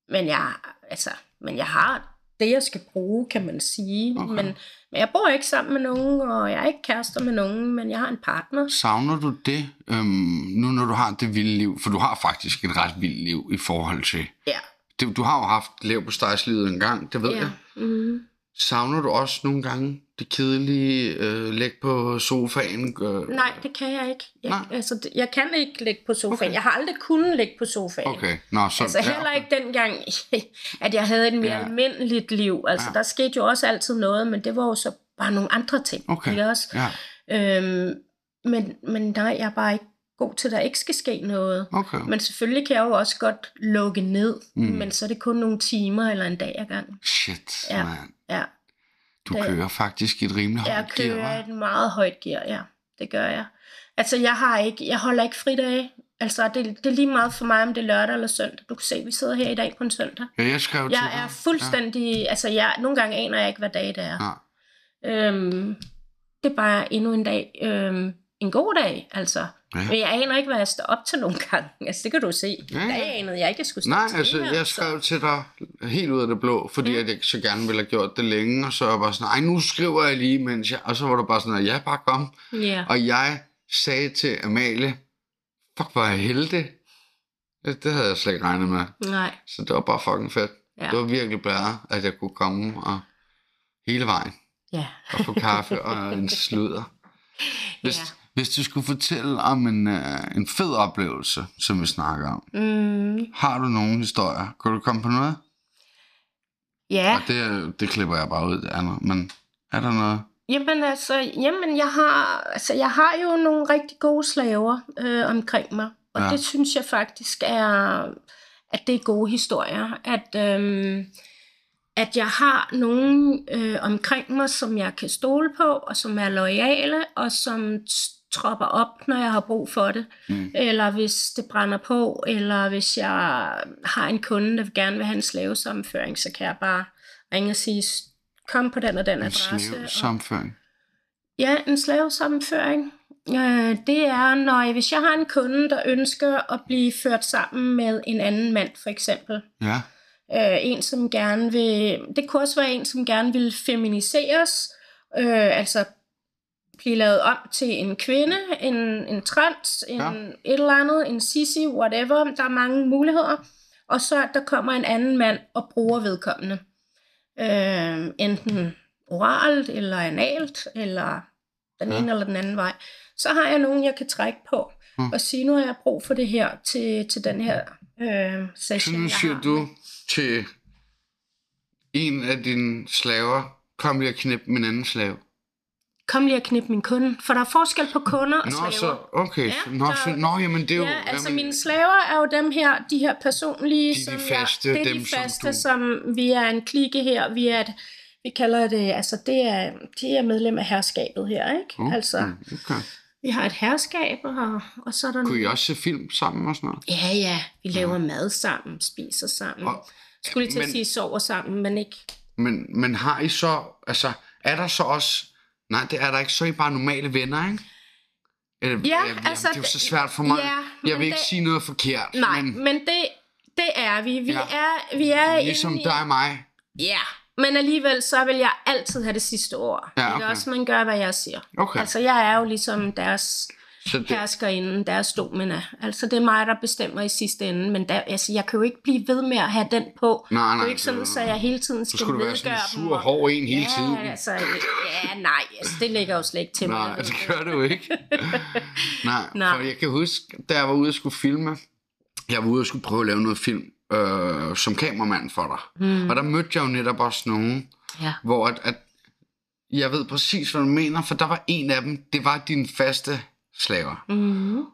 [SPEAKER 2] men jeg, altså, men jeg har det, jeg skal bruge, kan man sige.
[SPEAKER 1] Okay.
[SPEAKER 2] Men, men jeg bor ikke sammen med nogen, og jeg er ikke kærester med nogen, men jeg har en partner.
[SPEAKER 1] Savner du det, øhm, nu når du har det vilde liv? For du har faktisk et ret vildt liv i forhold til...
[SPEAKER 2] Ja.
[SPEAKER 1] Det, du har jo haft lev på en gang, det ved
[SPEAKER 2] ja.
[SPEAKER 1] jeg.
[SPEAKER 2] Mm.
[SPEAKER 1] Savner du også nogle gange det kedelige øh, læg på sofaen? Øh,
[SPEAKER 2] Nej, det kan jeg ikke. Jeg,
[SPEAKER 1] Nej.
[SPEAKER 2] altså, jeg kan ikke ligge på sofaen.
[SPEAKER 1] Okay.
[SPEAKER 2] Okay. Jeg har aldrig kunnet ligge på sofaen.
[SPEAKER 1] Okay, nå, så...
[SPEAKER 2] Altså heller
[SPEAKER 1] ja,
[SPEAKER 2] ikke dengang, at jeg havde et mere
[SPEAKER 1] Ja.
[SPEAKER 2] almindeligt liv. Altså
[SPEAKER 1] Ja.
[SPEAKER 2] der skete jo også altid noget, men det var jo så bare nogle andre ting.
[SPEAKER 1] Okay.
[SPEAKER 2] Ikke også?
[SPEAKER 1] Ja,
[SPEAKER 2] Øhm, men, men nej, jeg er bare ikke god til, at der ikke skal ske noget.
[SPEAKER 1] okay.
[SPEAKER 2] Men selvfølgelig kan jeg jo også godt lukke ned,
[SPEAKER 1] Mm.
[SPEAKER 2] men så er det kun nogle timer eller en dag ad gangen.
[SPEAKER 1] Shit,
[SPEAKER 2] Ja.
[SPEAKER 1] mand.
[SPEAKER 2] Ja,
[SPEAKER 1] Du
[SPEAKER 2] Det-
[SPEAKER 1] kører faktisk et rimelig
[SPEAKER 2] jeg
[SPEAKER 1] højt gear,
[SPEAKER 2] kører
[SPEAKER 1] hva'?
[SPEAKER 2] et meget højt gear, ja. Det gør jeg. Altså, jeg har ikke, jeg holder ikke fridage. Altså, det, det er lige meget for mig, om det er lørdag eller søndag. Du kan se, vi sidder her i dag på en søndag.
[SPEAKER 1] Ja, jeg skrev til
[SPEAKER 2] Jeg er fuldstændig, ja. altså jeg, nogle gange aner jeg ikke, hvad dag det er.
[SPEAKER 1] Ja.
[SPEAKER 2] Øhm, det er bare endnu en dag, øhm, en god dag, altså.
[SPEAKER 1] Ja.
[SPEAKER 2] Men jeg aner ikke, hvad jeg står op til nogle gange. Altså, det kan du se.
[SPEAKER 1] Ja,
[SPEAKER 2] Ja. Der anede jeg ikke, jeg skulle stå
[SPEAKER 1] Nej,
[SPEAKER 2] til
[SPEAKER 1] altså,
[SPEAKER 2] her,
[SPEAKER 1] jeg
[SPEAKER 2] så-
[SPEAKER 1] skrev til dig helt ud af det blå, fordi
[SPEAKER 2] Ja.
[SPEAKER 1] at jeg så gerne ville have gjort det længe, og så var jeg bare sådan, ej, nu skriver jeg lige, mens jeg... Og så var du bare sådan, ja, bare kom.
[SPEAKER 2] Ja.
[SPEAKER 1] Og jeg sagde til Amalie, fuck, hvor er jeg heldig. Det, havde jeg slet ikke regnet med.
[SPEAKER 2] Nej,
[SPEAKER 1] Så det var bare fucking fedt.
[SPEAKER 2] Ja.
[SPEAKER 1] Det var virkelig blæret, at jeg kunne komme og hele vejen
[SPEAKER 2] ja.
[SPEAKER 1] og få kaffe og en sludder. Hvis,
[SPEAKER 2] Ja.
[SPEAKER 1] Hvis du skulle fortælle om en, uh, en fed oplevelse, som vi snakker om,
[SPEAKER 2] Mm,
[SPEAKER 1] har du nogle historier? Kan du komme på noget?
[SPEAKER 2] ja.
[SPEAKER 1] Og det, det klipper jeg bare ud, det andet. Men er der noget?
[SPEAKER 2] Jamen altså, jamen, jeg, har, altså, jeg har jo nogle rigtig gode slaver øh, omkring mig. Og
[SPEAKER 1] Ja.
[SPEAKER 2] det synes jeg faktisk er, at det er gode historier. At, øhm, at jeg har nogen øh, omkring mig, som jeg kan stole på, og som er loyale, og som tropper op, når jeg har brug for det.
[SPEAKER 1] Mm.
[SPEAKER 2] Eller hvis det brænder på, eller hvis jeg har en kunde, der gerne vil have en slavesammenføring, så kan jeg bare ringe og sige, kom på den og den
[SPEAKER 1] En
[SPEAKER 2] adresse. og-
[SPEAKER 1] slavesamføring.
[SPEAKER 2] Ja, en slavesammenføring. Øh, det er, når jeg, hvis jeg har en kunde, der ønsker at blive ført sammen med en anden mand, for eksempel.
[SPEAKER 1] Ja.
[SPEAKER 2] Øh, en, som gerne vil... Det kunne også være en, som gerne vil feminiseres. Øh, altså blive lavet om til en kvinde, en, en trans, en
[SPEAKER 1] Ja.
[SPEAKER 2] et eller andet, en sissy, whatever. Der er mange muligheder. Og så at der kommer en anden mand og bruger vedkommende. Øh, enten oralt, eller analt, eller den
[SPEAKER 1] Ja.
[SPEAKER 2] ene eller den anden vej. Så har jeg nogen, jeg kan trække på,
[SPEAKER 1] Mm.
[SPEAKER 2] og sige, nu har jeg brug for det her til, til den her øh, session,
[SPEAKER 1] nu
[SPEAKER 2] jeg har.
[SPEAKER 1] du til en af dine slaver, kom lige og knip min anden slave.
[SPEAKER 2] Kom lige og knip min kunde, for der er forskel på kunder og
[SPEAKER 1] Nå,
[SPEAKER 2] slaver.
[SPEAKER 1] så, okay.
[SPEAKER 2] Ja,
[SPEAKER 1] nå,
[SPEAKER 2] så-
[SPEAKER 1] nå, jamen det er jo...
[SPEAKER 2] Ja, altså
[SPEAKER 1] jamen,
[SPEAKER 2] mine slaver er jo dem her, de her personlige,
[SPEAKER 1] De de
[SPEAKER 2] som
[SPEAKER 1] faste,
[SPEAKER 2] jeg, det er
[SPEAKER 1] dem,
[SPEAKER 2] de
[SPEAKER 1] som
[SPEAKER 2] faste,
[SPEAKER 1] du-
[SPEAKER 2] som, vi er en klike her, vi er et, vi kalder det, altså det er, de er medlem af herskabet her, ikke?
[SPEAKER 1] Okay,
[SPEAKER 2] Altså,
[SPEAKER 1] okay.
[SPEAKER 2] vi har et herskab, og, og så er der
[SPEAKER 1] Kunne I også se film sammen og sådan noget?
[SPEAKER 2] Ja, ja, vi laver mad sammen, spiser sammen.
[SPEAKER 1] Og-
[SPEAKER 2] Skulle lige til
[SPEAKER 1] men-
[SPEAKER 2] at sige sover sammen, men ikke.
[SPEAKER 1] Men, men har I så... Altså, er der så også... Nej, det er der ikke. Så er I bare normale venner, ikke? Eller,
[SPEAKER 2] Ja,
[SPEAKER 1] jamen,
[SPEAKER 2] altså,
[SPEAKER 1] Det er jo så svært for mig.
[SPEAKER 2] ja,
[SPEAKER 1] jeg vil ikke
[SPEAKER 2] det-
[SPEAKER 1] sige noget forkert.
[SPEAKER 2] Nej,
[SPEAKER 1] Men
[SPEAKER 2] men det, det er vi. Vi
[SPEAKER 1] Ja.
[SPEAKER 2] er, vi er
[SPEAKER 1] ligesom
[SPEAKER 2] i-
[SPEAKER 1] dig og mig.
[SPEAKER 2] Ja, Men alligevel, så vil jeg altid have det sidste ord.
[SPEAKER 1] Ja, okay.
[SPEAKER 2] også, man gør, hvad jeg siger.
[SPEAKER 1] Okay.
[SPEAKER 2] Altså, jeg er jo ligesom deres
[SPEAKER 1] Så det,
[SPEAKER 2] herskerinde, deres domina. Altså, det er mig, der bestemmer i sidste ende. Men der, altså, jeg kan jo ikke blive ved med at have den på.
[SPEAKER 1] Nej,
[SPEAKER 2] det er
[SPEAKER 1] nej,
[SPEAKER 2] jo ikke sådan,
[SPEAKER 1] det-
[SPEAKER 2] så jeg hele tiden
[SPEAKER 1] så
[SPEAKER 2] skal
[SPEAKER 1] skulle du være sådan en sur,
[SPEAKER 2] og-
[SPEAKER 1] hård en hele
[SPEAKER 2] ja,
[SPEAKER 1] tiden.
[SPEAKER 2] Altså, ja, nej, altså, det ligger jo slet ikke til mig.
[SPEAKER 1] Nej,
[SPEAKER 2] jeg ved
[SPEAKER 1] det
[SPEAKER 2] det.
[SPEAKER 1] gør du ikke. Nej,
[SPEAKER 2] Nej.
[SPEAKER 1] for jeg kan huske, da jeg var ude og skulle filme, jeg var ude og skulle prøve at lave noget film øh, som kameramand for dig. Mm. Og der mødte jeg jo netop også nogen,
[SPEAKER 2] Ja.
[SPEAKER 1] hvor at, at jeg ved præcis, hvad du mener, for der var en af dem, det var din faste slaver.
[SPEAKER 2] Mm-hmm.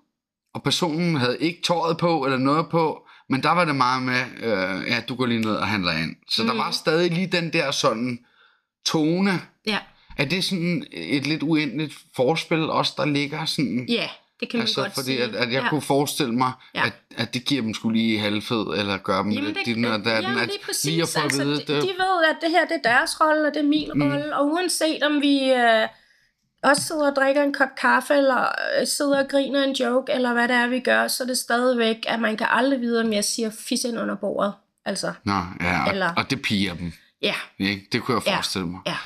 [SPEAKER 1] Og personen havde ikke tøjet på eller noget på, men der var det meget med, øh, ja, du går lige ned og handler ind. Så mm. der var stadig lige den der sådan tone.
[SPEAKER 2] Ja.
[SPEAKER 1] Er det sådan et lidt uendeligt forspil også, der ligger sådan?
[SPEAKER 2] ja, det kan man
[SPEAKER 1] Altså,
[SPEAKER 2] godt
[SPEAKER 1] fordi
[SPEAKER 2] sige.
[SPEAKER 1] at, at jeg
[SPEAKER 2] ja.
[SPEAKER 1] kunne forestille mig,
[SPEAKER 2] Ja.
[SPEAKER 1] at, at det giver dem skulle lige halvfed, eller gøre dem
[SPEAKER 2] Jamen,
[SPEAKER 1] lidt
[SPEAKER 2] det,
[SPEAKER 1] dit og datten.
[SPEAKER 2] jamen,
[SPEAKER 1] at
[SPEAKER 2] lige præcis.
[SPEAKER 1] lige at få at
[SPEAKER 2] altså,
[SPEAKER 1] vide,
[SPEAKER 2] de,
[SPEAKER 1] det,
[SPEAKER 2] de ved, at det her det er deres rolle, og det er min mm. rolle. Og uanset om vi øh, også sidder og drikker en kop kaffe, eller øh, sidder og griner en joke, eller hvad det er, vi gør, så er det stadigvæk, at man kan aldrig vide, om jeg siger fis ind under bordet. Altså,
[SPEAKER 1] Nå, ja, og,
[SPEAKER 2] Eller-
[SPEAKER 1] og det piger dem.
[SPEAKER 2] ja,
[SPEAKER 1] Ikke? Det kunne jeg
[SPEAKER 2] Ja.
[SPEAKER 1] forestille mig.
[SPEAKER 2] ja.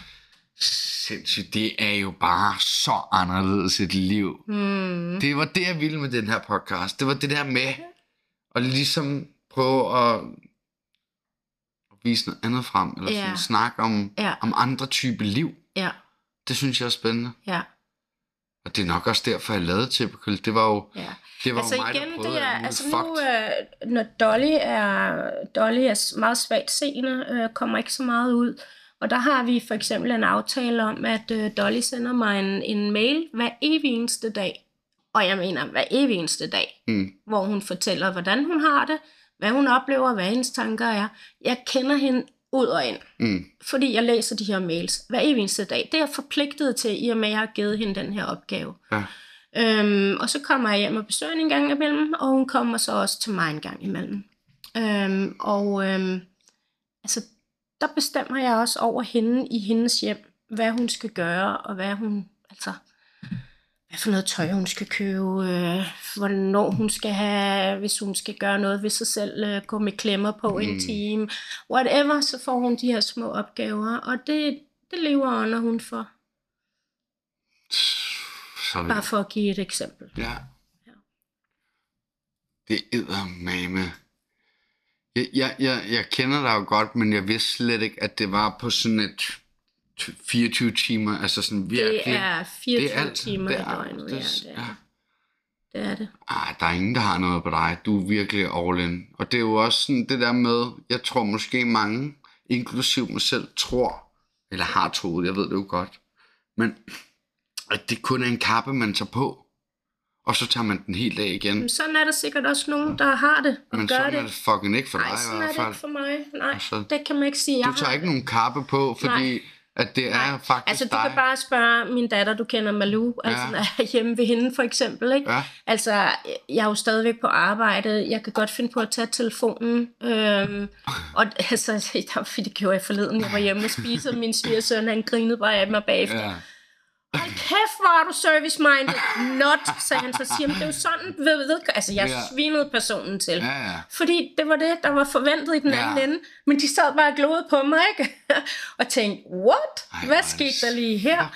[SPEAKER 1] Sindssygt, det er jo bare så anderledes et liv.
[SPEAKER 2] Mm.
[SPEAKER 1] Det var det, jeg ville med den her podcast. Det var det der med at ligesom prøve at vise noget andet frem, eller
[SPEAKER 2] Ja.
[SPEAKER 1] sådan snakke om,
[SPEAKER 2] Ja.
[SPEAKER 1] om andre typer liv.
[SPEAKER 2] Ja,
[SPEAKER 1] Det synes jeg er spændende.
[SPEAKER 2] ja,
[SPEAKER 1] Og det er nok også derfor, jeg lavede Typical. Det var jo,
[SPEAKER 2] ja.
[SPEAKER 1] det var
[SPEAKER 2] Altså
[SPEAKER 1] jo mig,
[SPEAKER 2] igen,
[SPEAKER 1] der prøvede
[SPEAKER 2] det er, altså nu, øh, når Dolly er, Dolly er meget svagt seende, øh, kommer ikke så meget ud, og der har vi for eksempel en aftale om, at øh, Dolly sender mig en, en mail hver evig eneste dag, og jeg mener hver evig eneste dag,
[SPEAKER 1] Mm.
[SPEAKER 2] hvor hun fortæller, hvordan hun har det, hvad hun oplever, hvad hendes tanker er. Jeg kender hende ud og ind,
[SPEAKER 1] Mm.
[SPEAKER 2] fordi jeg læser de her mails hver evig eneste dag. Det er jeg forpligtet til, i og med, at jeg har givet hende den her opgave.
[SPEAKER 1] Ja.
[SPEAKER 2] Øhm, og så kommer jeg hjem og besøger hende en gang imellem, og hun kommer så også til mig en gang imellem. Øhm, og øhm, altså, der bestemmer jeg også over hende i hendes hjem, hvad hun skal gøre, og hvad hun, altså, hvad for noget tøj hun skal købe, øh, hvornår hun skal have, hvis hun skal gøre noget ved sig selv, øh, gå med klemmer på mm. en time, whatever, så får hun de her små opgaver, og det, det lever under hun for.
[SPEAKER 1] Så
[SPEAKER 2] Bare for at give et eksempel.
[SPEAKER 1] Ja. Det er mame. Jeg, jeg, jeg, jeg kender dig jo godt, men jeg vidste slet ikke, at det var på sådan et 24 timer, altså sådan virkelig.
[SPEAKER 2] Det er 24
[SPEAKER 1] det er alt.
[SPEAKER 2] timer
[SPEAKER 1] Det
[SPEAKER 2] i
[SPEAKER 1] er-
[SPEAKER 2] døgnet,
[SPEAKER 1] det
[SPEAKER 2] ja, det er
[SPEAKER 1] ja.
[SPEAKER 2] det. Er det.
[SPEAKER 1] Ej, der er ingen, der har noget på dig. Du er virkelig all in. Og det er jo også sådan det der med, jeg tror måske mange, inklusiv mig selv, tror, eller har troet, jeg ved det jo godt, men at det kun er en kappe, man tager på, og så tager man den helt af igen.
[SPEAKER 2] Men sådan er der sikkert også nogen, der har det og
[SPEAKER 1] Men
[SPEAKER 2] gør
[SPEAKER 1] sådan
[SPEAKER 2] det.
[SPEAKER 1] er det fucking ikke for dig
[SPEAKER 2] Nej,
[SPEAKER 1] i
[SPEAKER 2] sådan er
[SPEAKER 1] hvert
[SPEAKER 2] det
[SPEAKER 1] fald.
[SPEAKER 2] ikke for mig. Nej,
[SPEAKER 1] Altså,
[SPEAKER 2] det kan man ikke sige. Jeg
[SPEAKER 1] Du tager
[SPEAKER 2] har-
[SPEAKER 1] ikke nogen kappe på, fordi
[SPEAKER 2] Nej.
[SPEAKER 1] At det er
[SPEAKER 2] Nej.
[SPEAKER 1] faktisk
[SPEAKER 2] Altså, du
[SPEAKER 1] dig.
[SPEAKER 2] kan bare spørge min datter, du kender Malou, altså når jeg er hjemme ved hende for eksempel, ikke?
[SPEAKER 1] Ja.
[SPEAKER 2] Altså, jeg er jo stadigvæk på arbejde, jeg kan godt finde på at tage telefonen, øhm, og altså, det gjorde jeg forleden, jeg var hjemme og spise, og min svigersøn, han grinede bare af mig bagefter.
[SPEAKER 1] Ja.
[SPEAKER 2] Hold kæft, hvor er du service-minded. Not, sagde han så. Siger, det er jo sådan, ved, ved, altså jeg
[SPEAKER 1] Ja.
[SPEAKER 2] svinede personen til.
[SPEAKER 1] Ja, ja.
[SPEAKER 2] Fordi det var det, der var forventet i den
[SPEAKER 1] Ja.
[SPEAKER 2] anden ende. Men de sad bare og glodede på mig, ikke? og tænkte, what?
[SPEAKER 1] Ej,
[SPEAKER 2] Hvad skete der lige her?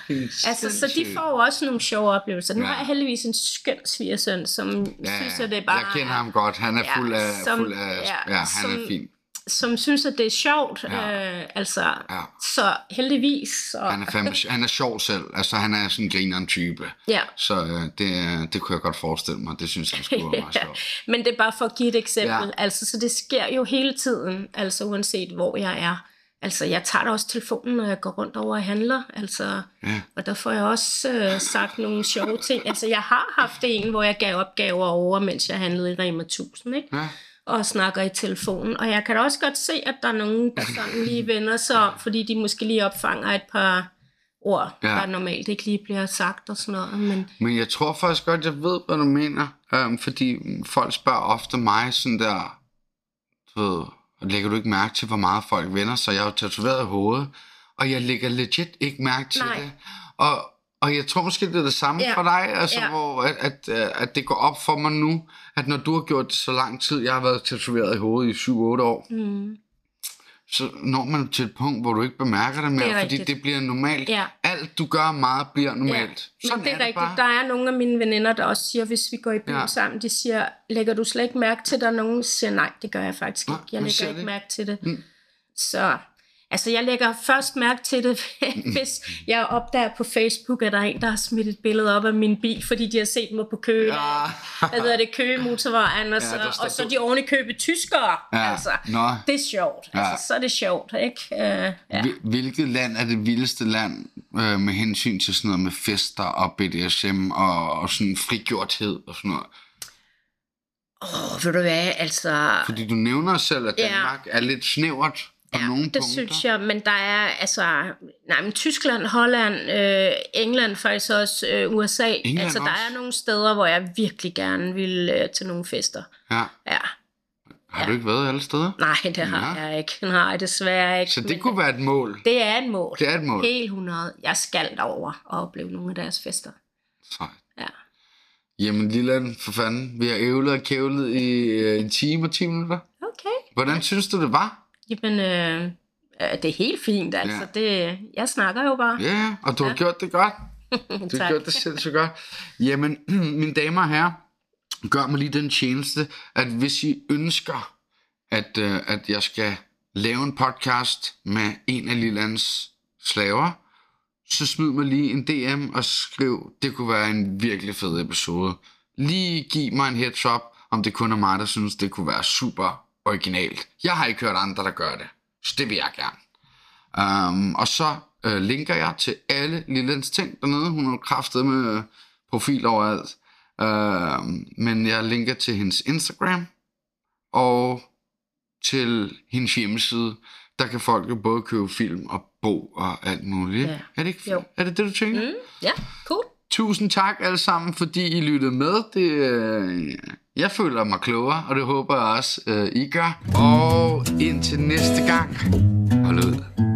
[SPEAKER 2] Altså, så de får jo også nogle sjove oplevelser. Nu
[SPEAKER 1] Ja.
[SPEAKER 2] har jeg heldigvis en skøn svigersøn, som
[SPEAKER 1] Ja,
[SPEAKER 2] synes, at det er bare...
[SPEAKER 1] jeg kender ham godt. Han er
[SPEAKER 2] Ja,
[SPEAKER 1] fuld af...
[SPEAKER 2] som-
[SPEAKER 1] fuld af
[SPEAKER 2] ja,
[SPEAKER 1] ja, han
[SPEAKER 2] som-
[SPEAKER 1] er fin.
[SPEAKER 2] Som synes, at det er sjovt.
[SPEAKER 1] Ja.
[SPEAKER 2] Øh, altså,
[SPEAKER 1] Ja.
[SPEAKER 2] så heldigvis. Så,
[SPEAKER 1] Han er, fandme, han er sjov selv. Altså, han er sådan en grineren type.
[SPEAKER 2] ja.
[SPEAKER 1] Så øh, det, det kunne jeg godt forestille mig. Det synes jeg skulle være meget sjovt.
[SPEAKER 2] Men det er bare for at give et eksempel.
[SPEAKER 1] Ja.
[SPEAKER 2] Altså, så det sker jo hele tiden, altså uanset hvor jeg er. Altså, jeg tager da også telefonen, når jeg går rundt over og handler. Altså,
[SPEAKER 1] Ja.
[SPEAKER 2] og der får jeg også øh, sagt nogle sjove ting. Altså, jeg har haft en, hvor jeg gav opgaver over, mens jeg handlede i Rema 1000, ikke?
[SPEAKER 1] Ja.
[SPEAKER 2] Og snakker i telefonen. Og jeg kan da også godt se, at der er nogen, der sådan lige vender sig om, fordi de måske lige opfanger et par ord,
[SPEAKER 1] Ja.
[SPEAKER 2] der normalt ikke lige bliver sagt og sådan noget. Men
[SPEAKER 1] Men jeg tror faktisk godt, jeg ved, hvad du mener. Um, fordi folk spørger ofte mig sådan der, du ved, lægger du ikke mærke til, hvor meget folk vender sig? Jeg er jo tatoveret i hovedet, og jeg lægger legit ikke mærke til
[SPEAKER 2] Nej.
[SPEAKER 1] det. Og, og jeg tror måske, det er det samme
[SPEAKER 2] Ja.
[SPEAKER 1] for dig, altså,
[SPEAKER 2] Ja.
[SPEAKER 1] hvor at, at, øh, at det går op for mig nu, at når du har gjort det så lang tid, jeg har været tatoveret i hovedet i 7-8 år,
[SPEAKER 2] mm,
[SPEAKER 1] så når man til et punkt, hvor du ikke bemærker det mere,
[SPEAKER 2] Det er
[SPEAKER 1] fordi
[SPEAKER 2] rigtigt.
[SPEAKER 1] det bliver normalt.
[SPEAKER 2] Ja.
[SPEAKER 1] Alt du gør meget bliver normalt.
[SPEAKER 2] Ja, men det er,
[SPEAKER 1] det
[SPEAKER 2] rigtigt.
[SPEAKER 1] bare.
[SPEAKER 2] Der er nogle af mine veninder, der også siger, hvis vi går i byen
[SPEAKER 1] Ja.
[SPEAKER 2] sammen, de siger, lægger du slet ikke mærke til, der er nogen, siger, nej, det gør jeg faktisk ikke. Jeg lægger ikke
[SPEAKER 1] det.
[SPEAKER 2] mærke til det.
[SPEAKER 1] Mm.
[SPEAKER 2] Så altså, jeg lægger først mærke til det, hvis jeg opdager på Facebook, at der er en, der har smidt et billede op af min bil, fordi de har set mig på kø.
[SPEAKER 1] Ja.
[SPEAKER 2] Hvad hedder det? Køge motorvejen, og, så,
[SPEAKER 1] står
[SPEAKER 2] og så de oven købe tyskere.
[SPEAKER 1] Ja,
[SPEAKER 2] Altså,
[SPEAKER 1] nå.
[SPEAKER 2] det er sjovt.
[SPEAKER 1] Ja.
[SPEAKER 2] Altså, så er det sjovt, ikke? Uh, ja.
[SPEAKER 1] Hvil- Hvilket land er det vildeste land øh, med hensyn til sådan noget med fester og BDSM og, og sådan frigjorthed og sådan noget?
[SPEAKER 2] Åh, oh, ved du hvad, altså...
[SPEAKER 1] Fordi du nævner selv, at
[SPEAKER 2] Ja.
[SPEAKER 1] Danmark er lidt snævert på
[SPEAKER 2] Ja,
[SPEAKER 1] nogle
[SPEAKER 2] det
[SPEAKER 1] punkter.
[SPEAKER 2] synes jeg, men der er altså, nej, men Tyskland, Holland, øh, England faktisk også, øh, USA.
[SPEAKER 1] England
[SPEAKER 2] altså, der
[SPEAKER 1] også?
[SPEAKER 2] er nogle steder, hvor jeg virkelig gerne vil øh, til nogle fester.
[SPEAKER 1] Ja.
[SPEAKER 2] Ja,
[SPEAKER 1] Har du ikke været alle steder?
[SPEAKER 2] nej, det har
[SPEAKER 1] Ja.
[SPEAKER 2] jeg ikke. Nej, desværre ikke.
[SPEAKER 1] Så det
[SPEAKER 2] men
[SPEAKER 1] kunne være et mål.
[SPEAKER 2] det er et mål.
[SPEAKER 1] Det er et mål.
[SPEAKER 2] Helt 100. Jeg skal derover og opleve nogle af deres fester.
[SPEAKER 1] Sejt.
[SPEAKER 2] Ja.
[SPEAKER 1] Jamen, Lilland, for fanden. Vi har ævlet og kævlet i øh, en time og 10 minutter.
[SPEAKER 2] Okay.
[SPEAKER 1] Hvordan synes du, det var?
[SPEAKER 2] Jamen, øh, øh, det er helt fint, altså.
[SPEAKER 1] Ja.
[SPEAKER 2] Det, jeg snakker jo bare.
[SPEAKER 1] Ja, ja, og du har gjort det godt. Du har gjort det sindssygt godt. Jamen, mine damer og herrer, gør mig lige den tjeneste, at hvis I ønsker, at, øh, at jeg skal lave en podcast med en af Lillands slaver, så smid mig lige en DM og skriv, det kunne være en virkelig fed episode. Lige giv mig en heads up, om det kun er mig, der synes, det kunne være super originalt. Jeg har ikke hørt andre, der gør det, så det vil jeg gerne. Um, og så øh, linker jeg til alle Lillands ting dernede. Hun har kraftet med profil overalt. Uh, men jeg linker til hendes Instagram og til hendes hjemmeside. Der kan folk jo både købe film og bog og alt muligt.
[SPEAKER 2] Ja.
[SPEAKER 1] Er det ikke
[SPEAKER 2] Jo.
[SPEAKER 1] Er det det, du tænker?
[SPEAKER 2] Mm, ja, cool.
[SPEAKER 1] Tusind tak alle sammen, fordi I lyttede med. Det, øh, jeg føler mig klogere, og det håber jeg også, øh, I gør. Og indtil næste gang, hold ud.